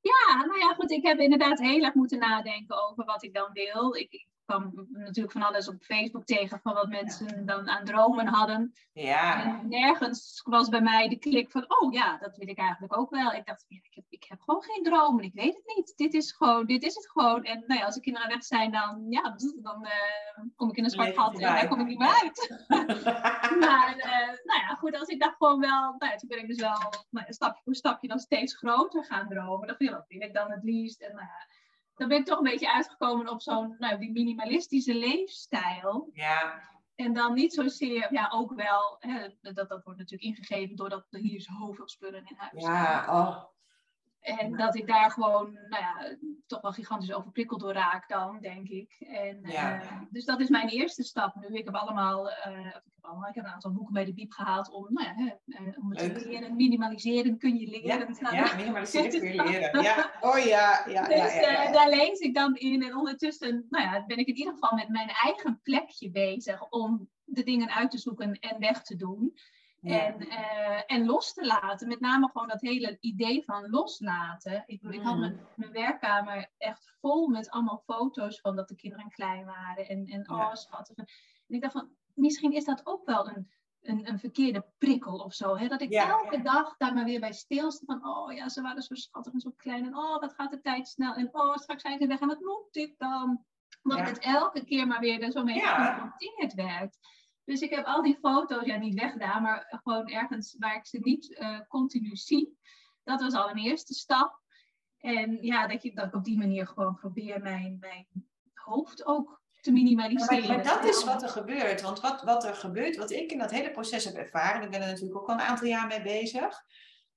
Ja, nou ja, goed. Ik heb inderdaad heel erg moeten nadenken over wat ik dan wil. Ik, kwam natuurlijk van alles op Facebook tegen van wat mensen dan aan dromen hadden. Ja. En nergens was bij mij de klik van, oh ja, dat wil ik eigenlijk ook wel. Ik dacht, ja, ik, heb, ik heb gewoon geen dromen, ik weet het niet. Dit is gewoon, dit is het gewoon. En nou ja, als de kinderen weg zijn, dan, ja, dan uh, kom ik in een zwart gat en daar kom ik niet meer uit. maar uh, nou ja, goed, als ik dacht gewoon wel, nou ja, toen ben ik dus wel nou, stapje voor stapje dan steeds groter gaan dromen. Dan wat wil ik dan het liefst? En nou ja, dan ben ik toch een beetje uitgekomen op zo'n nou, die minimalistische leefstijl. Ja. En dan niet zozeer, ja, ook wel, hè, dat, dat wordt natuurlijk ingegeven doordat er hier zoveel spullen in huis Ja, oh. En dat ik daar gewoon, nou ja, toch wel gigantisch overprikkeld door raak dan, denk ik. En, Ja. eh, dus dat is mijn eerste stap nu. Ik heb allemaal, eh, ik heb allemaal, ik heb een aantal boeken bij de biep gehaald om, nou ja, eh, om het Leuk. te leren. Minimaliseren kun je leren. Ja, ja, minimaliseren kun je leren. Ja, oh ja, ja, ja. dus ja. daar lees ik dan in. En ondertussen nou ja, ben ik in ieder geval met mijn eigen plekje bezig om de dingen uit te zoeken en weg te doen. Ja. En, eh, en los te laten. Met name gewoon dat hele idee van loslaten. Ik, ik had Mhm. mijn, mijn werkkamer echt vol met allemaal foto's van dat de kinderen klein waren. En, en Ja. oh, schattig. En ik dacht van, misschien is dat ook wel een, een, een verkeerde prikkel of zo. Hè? Dat ik Ja. elke dag daar maar weer bij stilsta van, oh ja, ze waren zo schattig en zo klein. En oh, wat gaat de tijd snel. En oh, straks zijn ze weg. En wat moet ik dan? Omdat Ja. het elke keer maar weer er zo mee geconfronteerd werd. Dus ik heb al die foto's, ja niet weggedaan, maar gewoon ergens waar ik ze niet eh, continu zie. Dat was al een eerste stap. En ja, dat, je, dat ik op die manier gewoon probeer mijn, mijn hoofd ook te Ja, minimaliseren. maar, maar dat is wat er gebeurt. Want wat, wat er gebeurt, wat ik in dat hele proces heb ervaren, ik ben er natuurlijk ook al een aantal jaar mee bezig,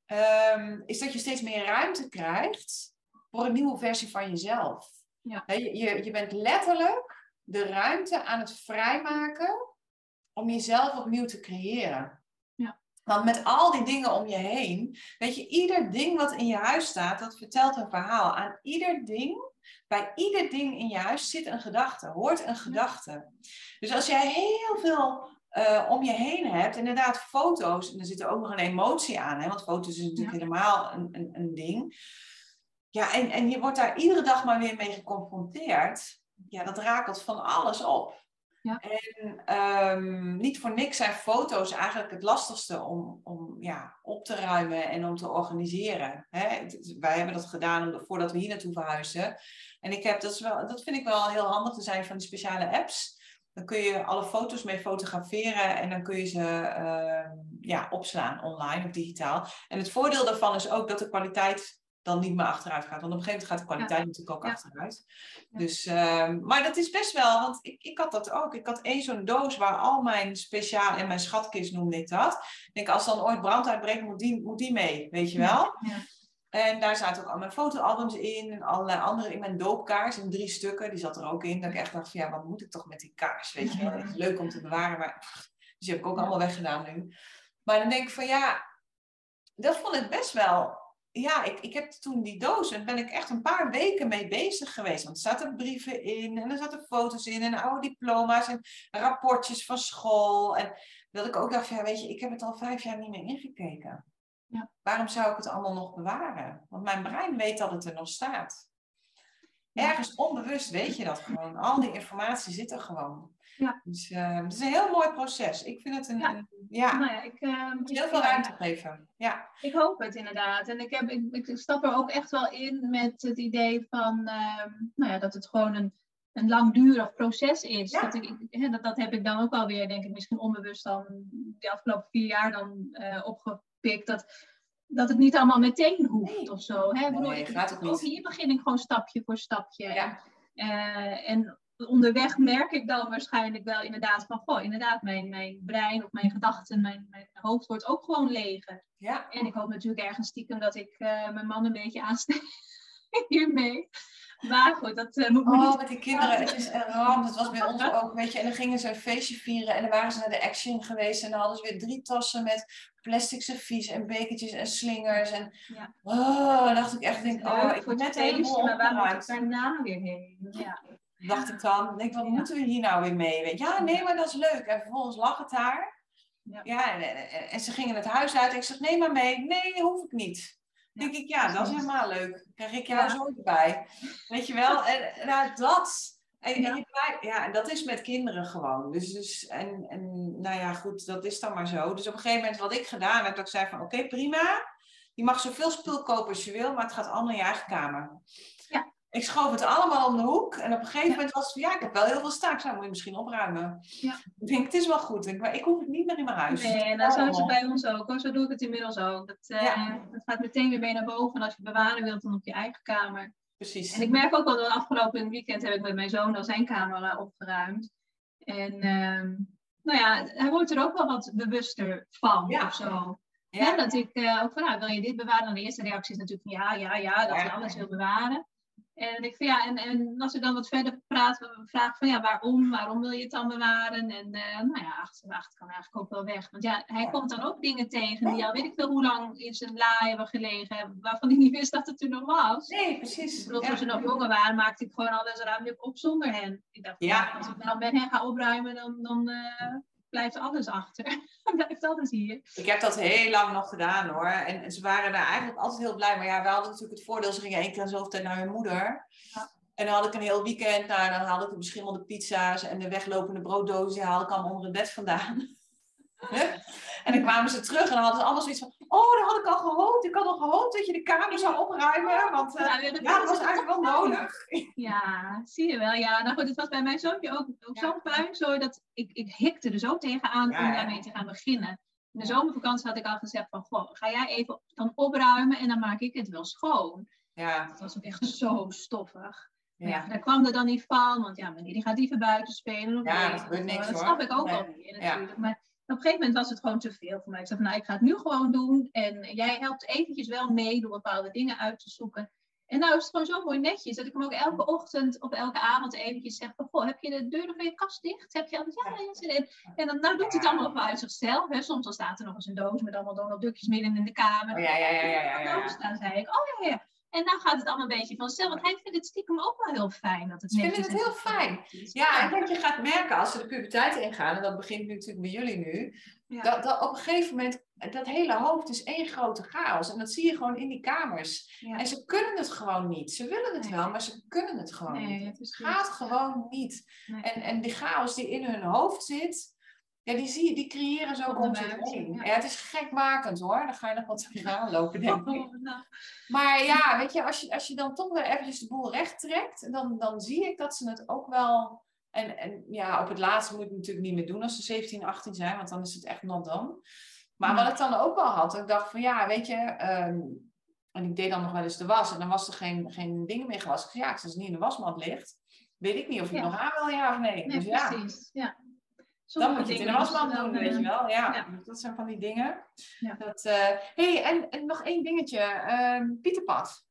ehm, is dat je steeds meer ruimte krijgt voor een nieuwe versie van jezelf. Ja. Je, je bent letterlijk de ruimte aan het vrijmaken om jezelf opnieuw te creëren. Ja. Want met al die dingen om je heen, weet je, ieder ding wat in je huis staat, dat vertelt een verhaal. Aan ieder ding bij ieder ding in je huis zit een gedachte, hoort een gedachte. Dus als jij heel veel eh, om je heen hebt, inderdaad foto's, en er zit er ook nog een emotie aan, hè, want foto's is natuurlijk helemaal een, een, een ding. Ja, en, en je wordt daar iedere dag maar weer mee geconfronteerd. Ja, dat rakelt van alles op. Ja. En ehm, niet voor niks zijn foto's eigenlijk het lastigste om, om ja, op te ruimen en om te organiseren. Hè? Wij hebben dat gedaan voordat we hier naartoe verhuisden. En ik heb, dat, is wel, dat vind ik wel heel handig te zijn van die speciale apps. Dan kun je alle foto's mee fotograferen en dan kun je ze ehm, ja, opslaan online of digitaal. En het voordeel daarvan is ook dat de kwaliteit dan niet meer achteruit gaat. Want op een gegeven moment gaat de kwaliteit natuurlijk ook Ja. achteruit. Ja. Dus, ehm, maar dat is best wel, want ik, ik had dat ook. Ik had één zo'n doos waar al mijn speciaal, en mijn schatkist noemde ik dat. Ik denk, als dan ooit brand uitbreekt, moet die, moet die mee, weet je wel? Ja. En daar zaten ook al mijn fotoalbums in en allerlei andere in mijn doopkaars in drie stukken. Die zat er ook in. Dat ik echt dacht van ja, wat moet ik toch met die kaars, weet je wel? Is leuk om te bewaren, maar pff, dus die heb ik ook allemaal weggedaan nu. Maar dan denk ik van ja, dat vond ik best wel. Ja, ik, ik heb toen die doos en ben ik echt een paar weken mee bezig geweest. Want er zaten brieven in en er zaten foto's in en oude diploma's en rapportjes van school. En dat ik ook dacht ja, weet je, ik heb het al vijf jaar niet meer ingekeken. Ja. Waarom zou ik het allemaal nog bewaren? Want mijn brein weet dat het er nog staat. Ergens onbewust weet je dat gewoon. Al die informatie zit er gewoon. Ja. Dus eh, het is een heel mooi proces. Ik vind het een, Ja. een- ja, Nou ja, ik, eh, heel veel ruimte geven. Ja, Ik hoop het inderdaad. En ik, heb, ik, ik stap er ook echt wel in met het idee van ehm, nou ja, dat het gewoon een, een langdurig proces is. Ja. Dat, ik, dat, dat heb ik dan ook alweer, denk ik, misschien onbewust dan de afgelopen vier jaar dan eh, opgepikt. Dat, dat het niet allemaal meteen hoeft Nee. of zo. Hè? Ik ook hier begin ik gewoon stapje voor stapje. Ja. En, en onderweg merk ik dan waarschijnlijk wel inderdaad van, goh, inderdaad, mijn, mijn brein of mijn gedachten, mijn, mijn hoofd wordt ook gewoon leger. ja. En ik hoop natuurlijk ergens stiekem dat ik eh, mijn man een beetje aansteek hiermee. Maar goed, dat eh, moet Oh, niet... met die kinderen, het is een ramp. Dat was bij ons ook, weet je. En dan gingen ze een feestje vieren en dan waren ze naar de Action geweest. En dan hadden ze weer drie tassen met plastic servies en bekertjes en slingers. En Ja. oh, dan dacht ik echt, denk, oh, ik het net helemaal maar waar moet ik daarna weer heen? Ja. Dacht ik dan, denk, wat moeten we hier nou weer mee? Ja, nee, maar dat is leuk. En vervolgens lag het daar. Ja. Ja, en, en, en ze gingen het huis uit. Ik zeg, neem maar mee. Nee, hoef ik niet. Ja, denk ik, ja, dat is helemaal leuk. Krijg ik jou Ja. zo erbij. Weet je wel? En nou, dat, En, ja. En ja, en dat is met kinderen gewoon. Dus, dus en, en nou ja, goed, dat is dan maar zo. Dus op een gegeven moment wat ik gedaan heb, dat ik zei van oké, prima. Je mag zoveel spul kopen als je wil, maar het gaat allemaal in je eigen kamer. Ik schoof het allemaal om de hoek. En op een gegeven moment was het van, ja, ik heb wel heel veel staak. Zou moet je misschien opruimen. Ja. Ik denk, het is wel goed. Maar ik hoef het niet meer in mijn huis. Nee, en dat zo is het bij ons ook. Zo doe ik het inmiddels ook. Dat, uh, ja. dat gaat meteen weer mee naar boven. En als je bewaren wilt, dan op je eigen kamer. Precies. En ik merk ook wel dat afgelopen weekend heb ik met mijn zoon al zijn kamer opgeruimd. En uh, nou ja, hij wordt er ook wel wat bewuster van ja. of zo. Ja. dat ik uh, ook van, nou, wil je dit bewaren? Dan de eerste reactie is natuurlijk van, ja, ja, ja, dat je alles wil bewaren. En ik vind, ja, en, en als ik dan wat verder praat, vraag van, ja, waarom? Waarom wil je het dan bewaren? En uh, nou ja, achterwacht kan eigenlijk ook wel weg. Want ja, hij komt dan ook dingen tegen die al weet ik veel hoe lang in zijn la hebben gelegen, waarvan hij niet wist dat het er nog was. Nee, precies. Ik bedoel, toen ze nog jonger waren, maakte ik gewoon alles ruimte op zonder hen. Ik dacht, ja. als ik nou met hen ga opruimen, dan, dan uh, blijft alles achter. blijft alles hier. Ik heb dat heel lang nog gedaan hoor. En, ze waren daar eigenlijk altijd heel blij. Maar ja, we hadden natuurlijk het voordeel, ze gingen één keer zoveel tijd naar hun moeder. Ja. En dan had ik een heel weekend, nou, dan haalde ik de beschimmelde pizza's en de weglopende brooddozen, haalde ik allemaal onder het bed vandaan. en dan kwamen ze terug en dan hadden ze allemaal zoiets van, oh, dat had ik al gehoopt. Ik had al gehoopt dat je de kamer zou opruimen, want uh, ja, dat, ja, dat was eigenlijk wel nodig. Ja, zie je wel. Ja, nou goed, het was bij mijn zoontje ook, ook ja. zo'n puinzooi dat ik, ik hikte er zo tegenaan ja, om daarmee te gaan beginnen. In de zomervakantie had ik al gezegd van, goh, ga jij even dan opruimen en dan maak ik het wel schoon. Ja. Het was ook echt zo stoffig. Ja. ja, daar kwam er dan niet van, want ja, wanneer die gaat liever buiten spelen. Of ja, dat niks Dat snap ik ook al weer natuurlijk. Maar op een gegeven moment was het gewoon te veel voor mij. Ik zei van, nou, ik ga het nu gewoon doen. En jij helpt eventjes wel mee door bepaalde dingen uit te zoeken. En nou is het gewoon zo mooi netjes dat ik hem ook elke ochtend of elke avond eventjes zeg van, goh, heb je de deuren van je kast dicht? Heb je alles? Ja, ja, in. En dan nou doet hij het allemaal wel uit zichzelf. Hè. Soms dan staat er nog eens een doos met allemaal Donald Duckjes midden in de kamer. Oh, ja, ja, ja, ja, ja, ja. En staan zei ik, oh ja, ja. En nou gaat het allemaal een beetje vanzelf. Want hij vindt het stiekem ook wel heel fijn dat het Ze vinden het heel fijn. Ja, en wat je gaat merken als ze de puberteit ingaan, en dat begint nu natuurlijk bij jullie nu, ja. dat, dat op een gegeven moment, dat hele hoofd is één grote chaos. En dat zie je gewoon in die kamers. Ja. En ze kunnen het gewoon niet. Ze willen het nee. wel, maar ze kunnen het gewoon nee, niet. Het gaat gewoon niet. Nee. En, en die chaos die in hun hoofd zit, ja, die, zie je, die creëren zo om zich heen. Ja. ja, het is gekmakend hoor. Dan ga je nog wat tegenaan lopen, denk ik. Oh, nou. Maar ja, weet je, als je, als je dan toch weer eventjes de boel recht trekt, dan, dan zie ik dat ze het ook wel... En, en ja, op het laatste moet je het natuurlijk niet meer doen als ze 17, 18 zijn, want dan is het echt not dan. Maar wat ik dan ook wel had, ik dacht van ja, weet je... Um, en ik deed dan nog wel eens de was en dan was er geen, geen ding meer gewassen. Ik zei, ja, als het niet in de wasmat ligt, weet ik niet of je ja. nog aan wil, ja of nee. nee dus ja. precies. Ja. Dan moet je het in de wasmand doen, weet eh, je wel. Ja, ja. dat zijn van die dingen. Ja. Dat, uh... hey, en, en nog één dingetje. Uh, Pieterpad.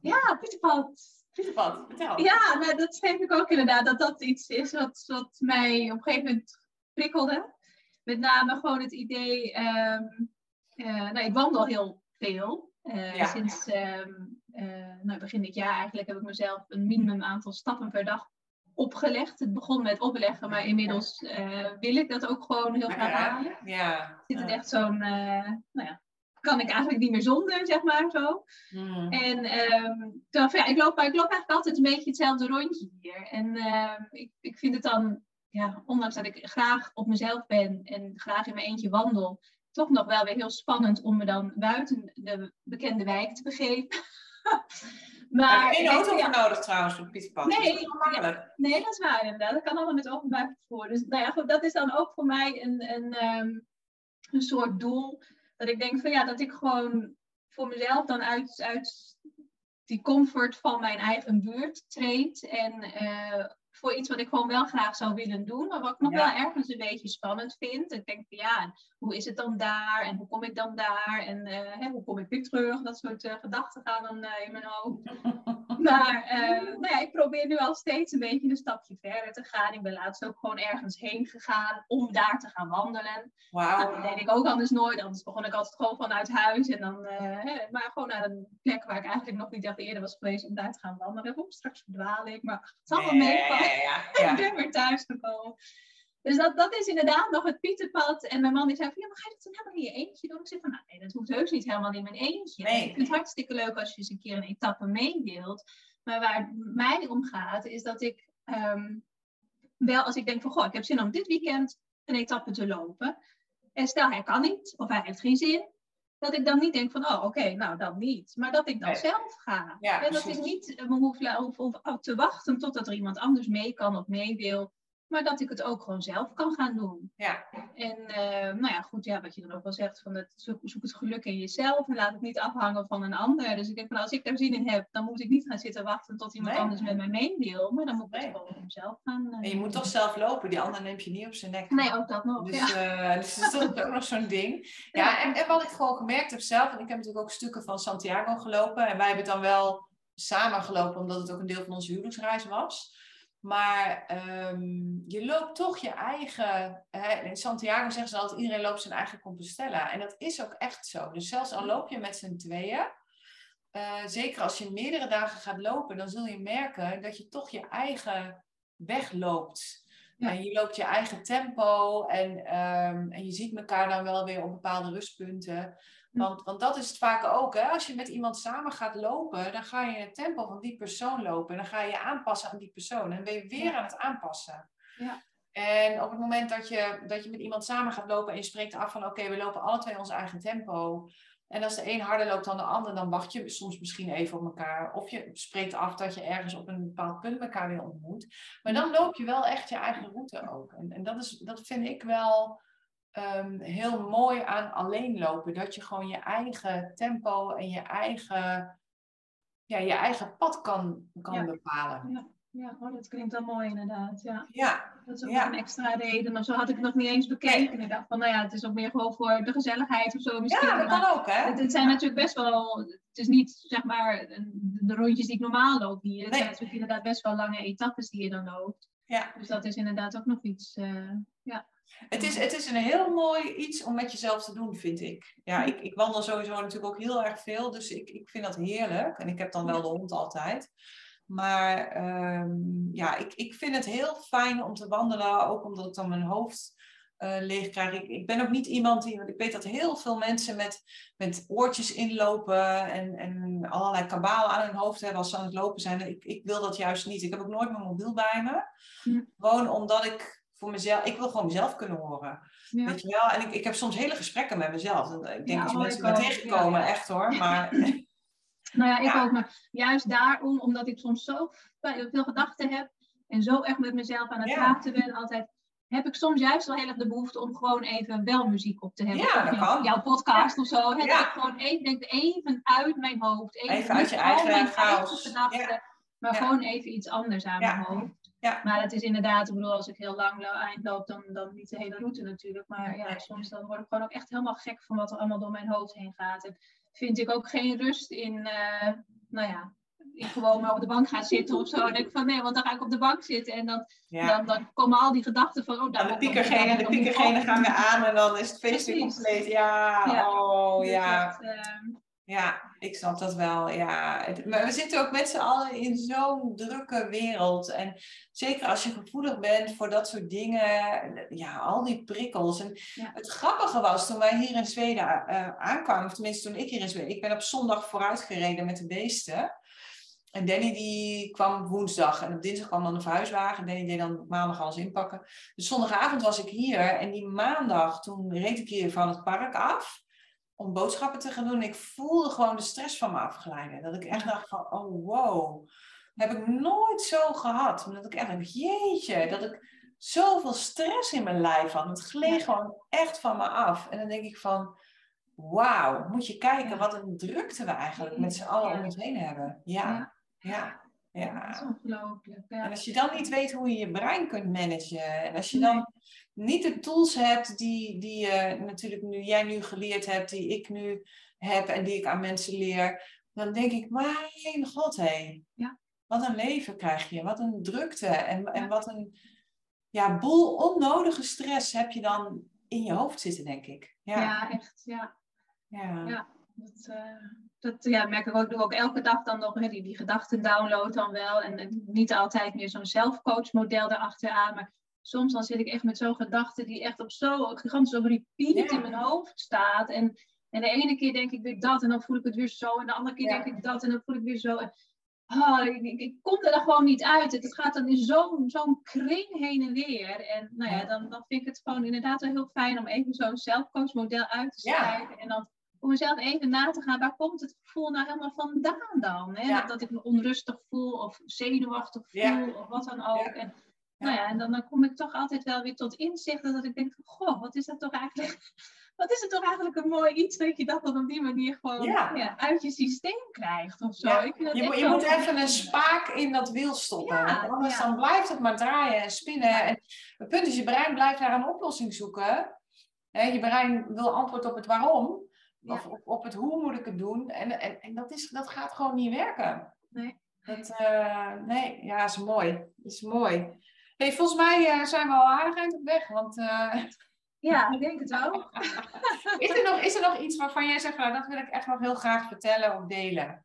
Ja, Pieterpad. Pieterpad, vertel. Ja, nou, dat schreef ik ook inderdaad. Dat dat iets is wat, wat mij op een gegeven moment prikkelde. Met name gewoon het idee... Um, uh, nou, ik wandel heel veel. ja. Sinds um, nou, begin dit jaar eigenlijk heb ik mezelf een minimum aantal stappen per dag opgelegd. Het begon met opleggen, maar inmiddels uh, wil ik dat ook gewoon heel graag halen. Ja. Zit het echt zo'n, uh, nou ja, kan ik eigenlijk niet meer zonder, zeg maar zo. Mm. En um, toen, ja, ik, loop, ik loop eigenlijk altijd een beetje hetzelfde rondje hier. En uh, ik, ik vind het dan, ja, ondanks dat ik graag op mezelf ben en graag in mijn eentje wandel, toch nog wel weer heel spannend om me dan buiten de bekende wijk te begeven. Maar heb je geen auto voor nodig trouwens voor Pieterpad? Nee, dat nee, dat is waar inderdaad. Dat kan allemaal met openbaar vervoer. Dus nou ja, goed, dat is dan ook voor mij een, een, um, een soort doel. Dat ik denk van ja, dat ik gewoon voor mezelf dan uit, uit die comfort van mijn eigen buurt treed. En uh, voor iets wat ik gewoon wel graag zou willen doen, maar wat ik nog ja. wel ergens een beetje spannend vind. Ik denk van ja, hoe is het dan daar en hoe kom ik dan daar en uh, hè, hoe kom ik weer terug? Dat soort uh, gedachten gaan dan uh, in mijn hoofd. maar nou ja, ik probeer nu al steeds een beetje een stapje verder te gaan. Ik ben laatst ook gewoon ergens heen gegaan om daar te gaan wandelen. Wow. Nou, dat deed ik ook anders nooit, anders begon ik altijd gewoon vanuit huis. En dan, hè, maar gewoon naar een plek waar ik eigenlijk nog niet echt eerder was geweest om daar te gaan wandelen. Straks verdwaal ik, maar het zal wel meevallen. Ja, ja, ja. ik ben weer thuis gekomen. Dus dat, dat is inderdaad nog het Pieterpad. En mijn man die zei van, ja, maar ga je dat dan helemaal in je eentje doen? Ik zei van, nou nee, dat hoeft heus niet helemaal in mijn eentje. Nee. Ik vind het hartstikke leuk als je eens een keer een etappe meedeelt. Maar waar het mij om gaat, is dat ik ehm, wel als ik denk van, goh, ik heb zin om dit weekend een etappe te lopen. En stel hij kan niet, of hij heeft geen zin, dat ik dan niet denk van, oh oké, nou dan niet. Maar dat ik dan zelf ga. Ja, en dat ik niet me hoef, hoef, hoef, te wachten totdat er iemand anders mee kan of mee wil. Maar dat ik het ook gewoon zelf kan gaan doen. Ja. En uh, nou ja, goed, ja, wat je dan ook wel zegt, van het, zoek, het geluk in jezelf en laat het niet afhangen van een ander. Dus ik denk van als ik daar zin in heb, dan moet ik niet gaan zitten wachten tot iemand anders met mij mee wil. Maar dan moet ik nee. gewoon zelf gaan. Uh, en je moet toch zelf lopen, die ander neemt je niet op zijn nek. Nee, ook dat nog. Dus, ja. uh, dus dat is ook nog zo'n ding. Ja, en, en wat ik gewoon gemerkt heb zelf, en ik heb natuurlijk ook stukken van Santiago gelopen. En wij hebben het dan wel samen gelopen, omdat het ook een deel van onze huwelijksreis was. Maar um, je loopt toch je eigen. Hè, in Santiago zeggen ze altijd: iedereen loopt zijn eigen Compostela. En dat is ook echt zo. Dus zelfs al loop je met z'n tweeën, uh, zeker als je meerdere dagen gaat lopen, dan zul je merken dat je toch je eigen weg loopt. Ja. En je loopt je eigen tempo en, um, en je ziet elkaar dan wel weer op bepaalde rustpunten. Want, want dat is het vaak ook. Hè? Als je met iemand samen gaat lopen, dan ga je in het tempo van die persoon lopen. En dan ga je je aanpassen aan die persoon. En dan ben je weer ja. aan het aanpassen. Ja. En op het moment dat je, dat je met iemand samen gaat lopen en je spreekt af van oké, we lopen alle twee ons eigen tempo. En als de een harder loopt dan de ander, dan wacht je soms misschien even op elkaar. Of je spreekt af dat je ergens op een bepaald punt elkaar weer ontmoet. Maar dan loop je wel echt je eigen route ook. En, en dat, is, dat vind ik wel um, heel mooi aan alleen lopen. Dat je gewoon je eigen tempo en je eigen, ja, je eigen pad kan, kan ja. bepalen. Ja. Ja, oh, dat klinkt wel mooi inderdaad. Ja. ja. Dat is ook ja. een extra reden. Maar zo had ik het nog niet eens bekeken. Ik dacht van, nou ja, het is ook meer gewoon voor de gezelligheid of zo misschien. Ja, dat kan ook, hè? Het, het zijn natuurlijk best wel... Het is niet, zeg maar, de rondjes die ik normaal loop hier. Het Nee. zijn natuurlijk inderdaad best wel lange etappes die je dan loopt. Ja. Dus dat is inderdaad ook nog iets... eh, ja. Het is, het is een heel mooi iets om met jezelf te doen, vind ik. Ja, ik, ik wandel sowieso natuurlijk ook heel erg veel. Dus ik, ik vind dat heerlijk. En ik heb dan wel de hond altijd. Maar ehm, ja, ik, ik vind het heel fijn om te wandelen. Ook omdat ik dan mijn hoofd uh, leeg krijg. Ik, ik ben ook niet iemand die... Want ik weet dat heel veel mensen met, met oortjes inlopen... En, en allerlei kabalen aan hun hoofd hebben als ze aan het lopen zijn. Ik, ik wil dat juist niet. Ik heb ook nooit mijn mobiel bij me. Hm. Gewoon omdat ik voor mezelf... Ik wil gewoon mezelf kunnen horen. Ja. Weet je wel? En ik, ik heb soms hele gesprekken met mezelf. Ik denk Ja, dat je oh, mensen me tegenkomen, Ja. echt hoor. Maar Nou ja, ik ook. Maar juist daarom, omdat ik soms zo veel gedachten heb en zo echt met mezelf aan het praten ben, altijd, heb ik soms juist wel heel erg de behoefte om gewoon even wel muziek op te hebben. Ja, dat jouw- kan. Jouw podcast of zo. Hè, Ja. Dat ik gewoon even denk, even uit mijn hoofd. Even, Even uit je eigen mijn chaos. gedachten, maar gewoon even iets anders aan mijn hoofd. Ja. Maar het is inderdaad, ik bedoel, als ik heel lang lo- eindloop, dan, dan niet de hele route natuurlijk. Maar ja, soms dan word ik gewoon ook echt helemaal gek van wat er allemaal door mijn hoofd heen gaat. En vind ik ook geen rust in, eh, nou ja, ik gewoon maar op de bank ga zitten of zo. En denk ik van nee, want dan ga ik op de bank zitten en dan, ja. dan, dan komen al die gedachten van, oh, daar En de piekergenen, de piekergenen gaan weer aan en dan is het feest weer compleet. Ja, Ja. oh Dus ja. dat, ehm, Ja, ik snap dat wel. Ja. Maar we zitten ook met z'n allen in zo'n drukke wereld. En zeker als je gevoelig bent voor dat soort dingen, ja, al die prikkels. En Ja. het grappige was toen wij hier in Zweden eh, aankwamen, of tenminste toen ik hier in Zweden, ik ben op zondag vooruitgereden met de beesten. En Danny die kwam woensdag en op dinsdag kwam dan de verhuiswagen. Danny deed dan maandag alles inpakken. Dus zondagavond was ik hier en die maandag toen reed ik hier van het park af om boodschappen te gaan doen. Ik voelde gewoon de stress van me afglijden. Dat ik echt dacht van, oh wow, heb ik nooit zo gehad. Omdat ik echt dacht, jeetje, dat ik zoveel stress in mijn lijf had. Het gleed gewoon echt van me af. En dan denk ik van, wauw, moet je kijken wat een drukte we eigenlijk met z'n allen om ons heen hebben. Ja, ja, dat ja. is ongelooflijk. Ja. En als je dan niet weet hoe je je brein kunt managen. En als je Nee. dan niet de tools hebt die, die je natuurlijk nu, jij nu geleerd hebt, die ik nu heb en die ik aan mensen leer. Dan denk ik, mijn god hé. Ja. Wat een leven krijg je. Wat een drukte. En, en wat een ja, boel onnodige stress heb je dan in je hoofd zitten, denk ik. Ja. ja, echt. Ja. ja. Ja. Dat, eh, dat ja, merk ik ook, doe ook elke dag dan nog, hè, die, die gedachten download dan wel. En, en niet altijd meer zo'n zelfcoachmodel erachteraan. Maar soms dan zit ik echt met zo'n gedachte die echt op zo'n gigantisch op repeat Ja. in mijn hoofd staat. En, en de ene keer denk ik weer dat en dan voel ik het weer zo. En de andere keer Ja. denk ik dat en dan voel ik weer zo. En, oh, ik, ik, ik, kom er dan gewoon niet uit. Het gaat dan in zo'n zo'n kring heen en weer. En nou ja, dan, dan vind ik het gewoon inderdaad wel heel fijn om even zo'n zelfcoachmodel uit te schrijven. En dan om mezelf even na te gaan, waar komt het gevoel nou helemaal vandaan dan? Hè? Dat, dat, ik me onrustig voel of zenuwachtig voel of wat dan ook. En, nou ja, en dan, dan kom ik toch altijd wel weer tot inzicht dat ik denk goh, wat is dat toch eigenlijk wat is het toch eigenlijk een mooi iets dat je dat dan op die manier gewoon ja. uit je systeem krijgt of zo. Ik vind je, moet, je moet even een spaak in dat wiel stoppen. anders dan blijft het maar draaien en spinnen. En het punt is, je brein blijft naar een oplossing zoeken. je brein wil antwoord op het waarom. Of op, op, het hoe moet ik het doen. En, en, en dat, is, dat gaat gewoon niet werken. Nee. Dat, uh, nee, ja, is mooi. is mooi. Hey, volgens mij uh, zijn we al aardig eind op weg. Want uh, ja, ik denk het wel. is, er nog, is er nog iets waarvan jij zegt, nou, dat wil ik echt nog heel graag vertellen of delen?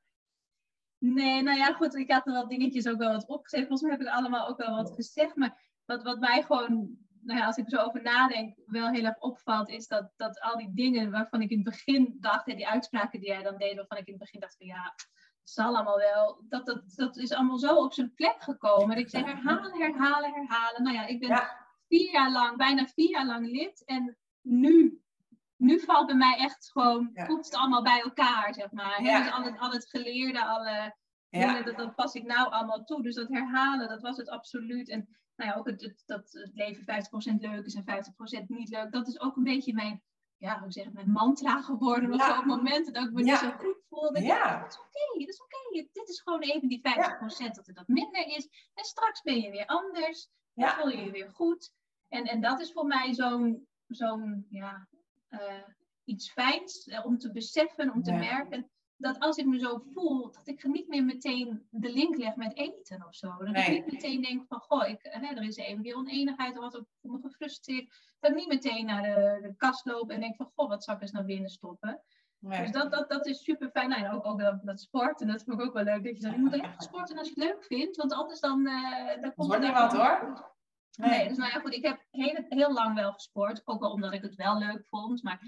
Nee, nou ja, goed, ik had er wel dingetjes ook wel wat opgeschreven. Volgens mij heb ik allemaal ook wel wat gezegd. Maar wat, wat mij gewoon, nou ja, als ik er zo over nadenk, wel heel erg opvalt, is dat, dat al die dingen waarvan ik in het begin dacht, hè, die uitspraken die jij dan deed, waarvan ik in het begin dacht van ja, zal allemaal wel, dat, dat, dat is allemaal zo op zijn plek gekomen. En ik zeg herhalen, herhalen, herhalen. Nou ja, ik ben vier jaar lang, bijna vier jaar lang lid. En nu, nu valt bij mij echt gewoon, ja. komt het allemaal bij elkaar, zeg maar. Ja. Dus al het, al het geleerde, alle dingen, dat, dat pas ik nou allemaal toe. Dus dat herhalen, dat was het absoluut. En nou ja, ook het, dat het leven 50% leuk is en 50% niet leuk. Dat is ook een beetje mijn, ja, hoe zeg ik, mijn mantra geworden. Op momenten dat ik me niet zo goed voelde. Ja. dat is oké, dat is oké. Dit is gewoon even die 50% dat er dat minder is. En straks ben je weer anders. Dan voel je je weer goed. En, en dat is voor mij zo'n zo'n ja, uh, iets fijns eh, om te beseffen, om te merken. Dat als ik me zo voel, dat ik niet meer meteen de link leg met eten of zo. Dat ik niet meteen denk van, goh, ik, hè, er is even weer oneenigheid of wat, ik voel me gefrustreerd. Dat ik niet meteen naar de, de kast loop en denk van, goh, wat zal ik eens naar binnen stoppen. Dus dat, dat, dat is super fijn. Nou, en ook, ook dat, dat sport. En dat vind ik ook wel leuk. Dat je, zegt, je moet echt sporten als je het leuk vindt. Want anders dan... Uh, dan komt het niet wat hoor. Nee, dus nou ja, goed, ik heb heel, heel lang wel gesport. Ook wel omdat ik het wel leuk vond. Maar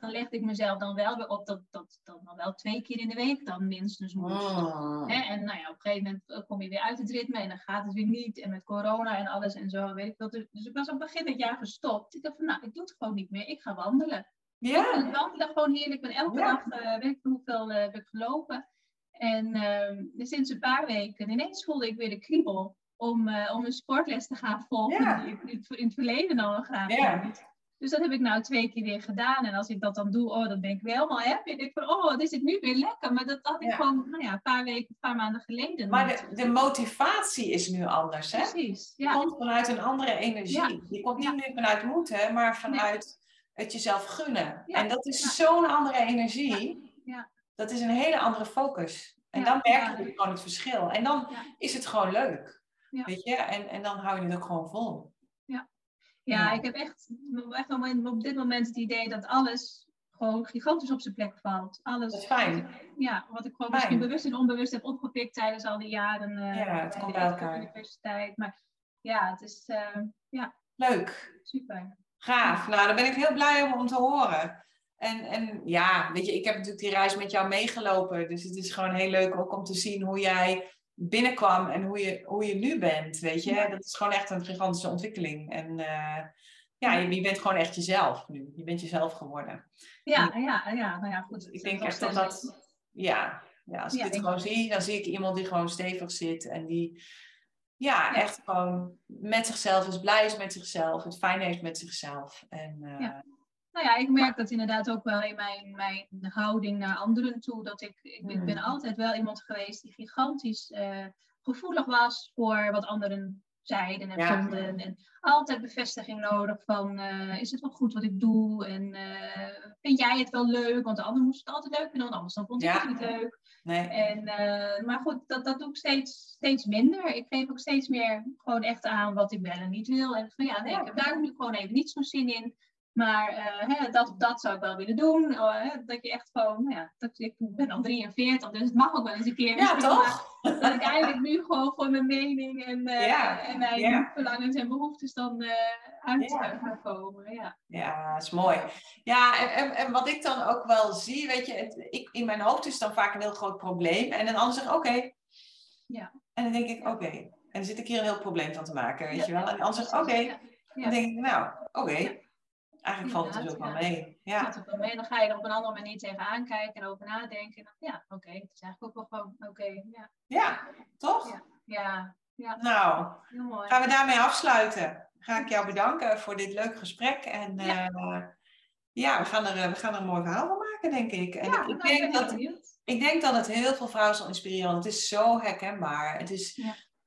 dan legde ik mezelf dan wel weer op dat dat dan wel twee keer in de week dan minstens moest. Oh. En nou ja, op een gegeven moment eh, kom je weer uit het ritme en dan gaat het weer niet. En met corona en alles en zo, weet ik wel. Dus, dus ik was op begin het jaar gestopt. Ik dacht van, nou, ik doe het gewoon niet meer. Ik ga wandelen. Ja. Ik wandelde gewoon heerlijk. Ik ben elke dag, uh, weet ik hoeveel uh, heb ik gelopen. En uh, sinds een paar weken ineens voelde ik weer de kriebel om, uh, om een sportles te gaan volgen. Die ik in het verleden al graag ja. Dus dat heb ik nou twee keer weer gedaan. En als ik dat dan doe, oh, dan ben ik wel helemaal happy. Ik denk van, oh, wat is het nu weer lekker. Maar dat had ik gewoon, nou ja, een paar weken, een paar maanden geleden. Maar de, de, motivatie is nu anders, hè? Precies, ja. Je komt vanuit een andere energie. Je komt niet meer vanuit moeten, maar vanuit het jezelf gunnen. En dat is zo'n andere energie. Ja. Dat is een hele andere focus. En dan merk je gewoon het verschil. En dan is het gewoon leuk. Ja. Weet je? En, en dan hou je het ook gewoon vol. Ja, ja, ik heb echt, echt op dit moment het idee dat alles gewoon gigantisch op zijn plek valt. Alles, dat is fijn. ja, wat ik gewoon misschien bewust en onbewust heb opgepikt tijdens al die jaren. Uh, ja, het komt bij elkaar. Universiteit. Maar ja, het is, uh, ja. Leuk. Super. Gaaf. Nou, daar ben ik heel blij om, om te horen. En, en ja, weet je, ik heb natuurlijk die reis met jou meegelopen. Dus het is gewoon heel leuk ook om te zien hoe jij binnenkwam en hoe je, hoe je nu bent, weet je. Dat is gewoon echt een gigantische ontwikkeling. En uh, ja, je, je, bent gewoon echt jezelf nu. Je bent jezelf geworden. Ja, ja, ja. Nou ja, goed. Ik denk echt dat dat... Ja, ja als ik dit gewoon zie, dan zie ik iemand die gewoon stevig zit en die... Ja, echt gewoon met zichzelf is, blij is met zichzelf, het fijn heeft met zichzelf. En, uh, nou ja, ik merk dat inderdaad ook wel in mijn, mijn houding naar anderen toe. Dat ik, ik, ben, ben mm. altijd wel iemand geweest die gigantisch uh, gevoelig was voor wat anderen zeiden en vonden. En altijd bevestiging nodig van, uh, is het wel goed wat ik doe? En uh, vind jij het wel leuk? Want de ander moest het altijd leuk vinden, want anders dan vond ik het niet leuk. Nee. En, maar goed, dat, dat doe ik steeds, steeds minder. Ik geef ook steeds meer gewoon echt aan wat ik wel en niet wil. En van ja, nee, ik heb daar nu gewoon even niet zo'n zin in. Maar uh, hè, dat, dat zou ik wel willen doen. Uh, dat je echt gewoon, nou ja, dat, ik ben al 43, dus het mag ook wel eens een keer. Ja, toch? Dat ik eigenlijk nu gewoon voor mijn mening en, uh, en mijn ja. verlangens en behoeftes dan uit ja. gaan komen. Ja. ja, dat is mooi. Ja, en, en, en, wat ik dan ook wel zie, weet je, het, ik, in mijn hoofd is dan vaak een heel groot probleem. En een ander zegt, oké, Ja. En dan denk ik, oké. En dan zit ik hier een heel probleem van te maken, weet je wel. En dan zeg ik, precies, oké. ja. Dan denk ik, nou, oké. Eigenlijk valt het dus ook wel mee. Ja. Wel mee. Dan ga je er op een andere manier tegenaan kijken en over nadenken. En dan, ja, oké, het is eigenlijk ook wel gewoon oké. ja. ja, toch? Ja. ja, ja, Nou, heel mooi. gaan we daarmee afsluiten. Ga ik jou bedanken voor dit leuke gesprek. En Ja. ja, ja we, gaan er, eh, we gaan er een mooi verhaal van maken, denk ik. En ik, nou, denk ben dat, benieuwd. ik denk dat het heel veel vrouwen zal inspireren. Want het is zo herkenbaar. Het is,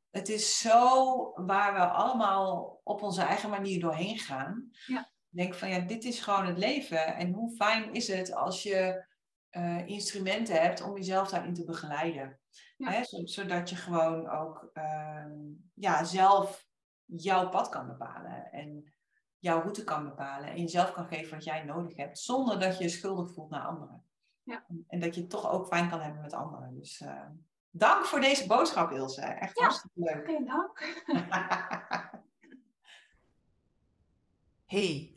het is zo waar we allemaal op onze eigen manier doorheen gaan. Ja. Ik denk van ja, dit is gewoon het leven. En hoe fijn is het als je eh, instrumenten hebt om jezelf daarin te begeleiden. Ja. Hè, zo- zodat je gewoon ook ehm, ja, zelf jouw pad kan bepalen. En jouw route kan bepalen. En jezelf kan geven wat jij nodig hebt. Zonder dat je je schuldig voelt naar anderen. Ja. En dat je het toch ook fijn kan hebben met anderen. Dus eh, dank voor deze boodschap Ilse. Echt Ja. hartstikke leuk. Oké, dank. Hey,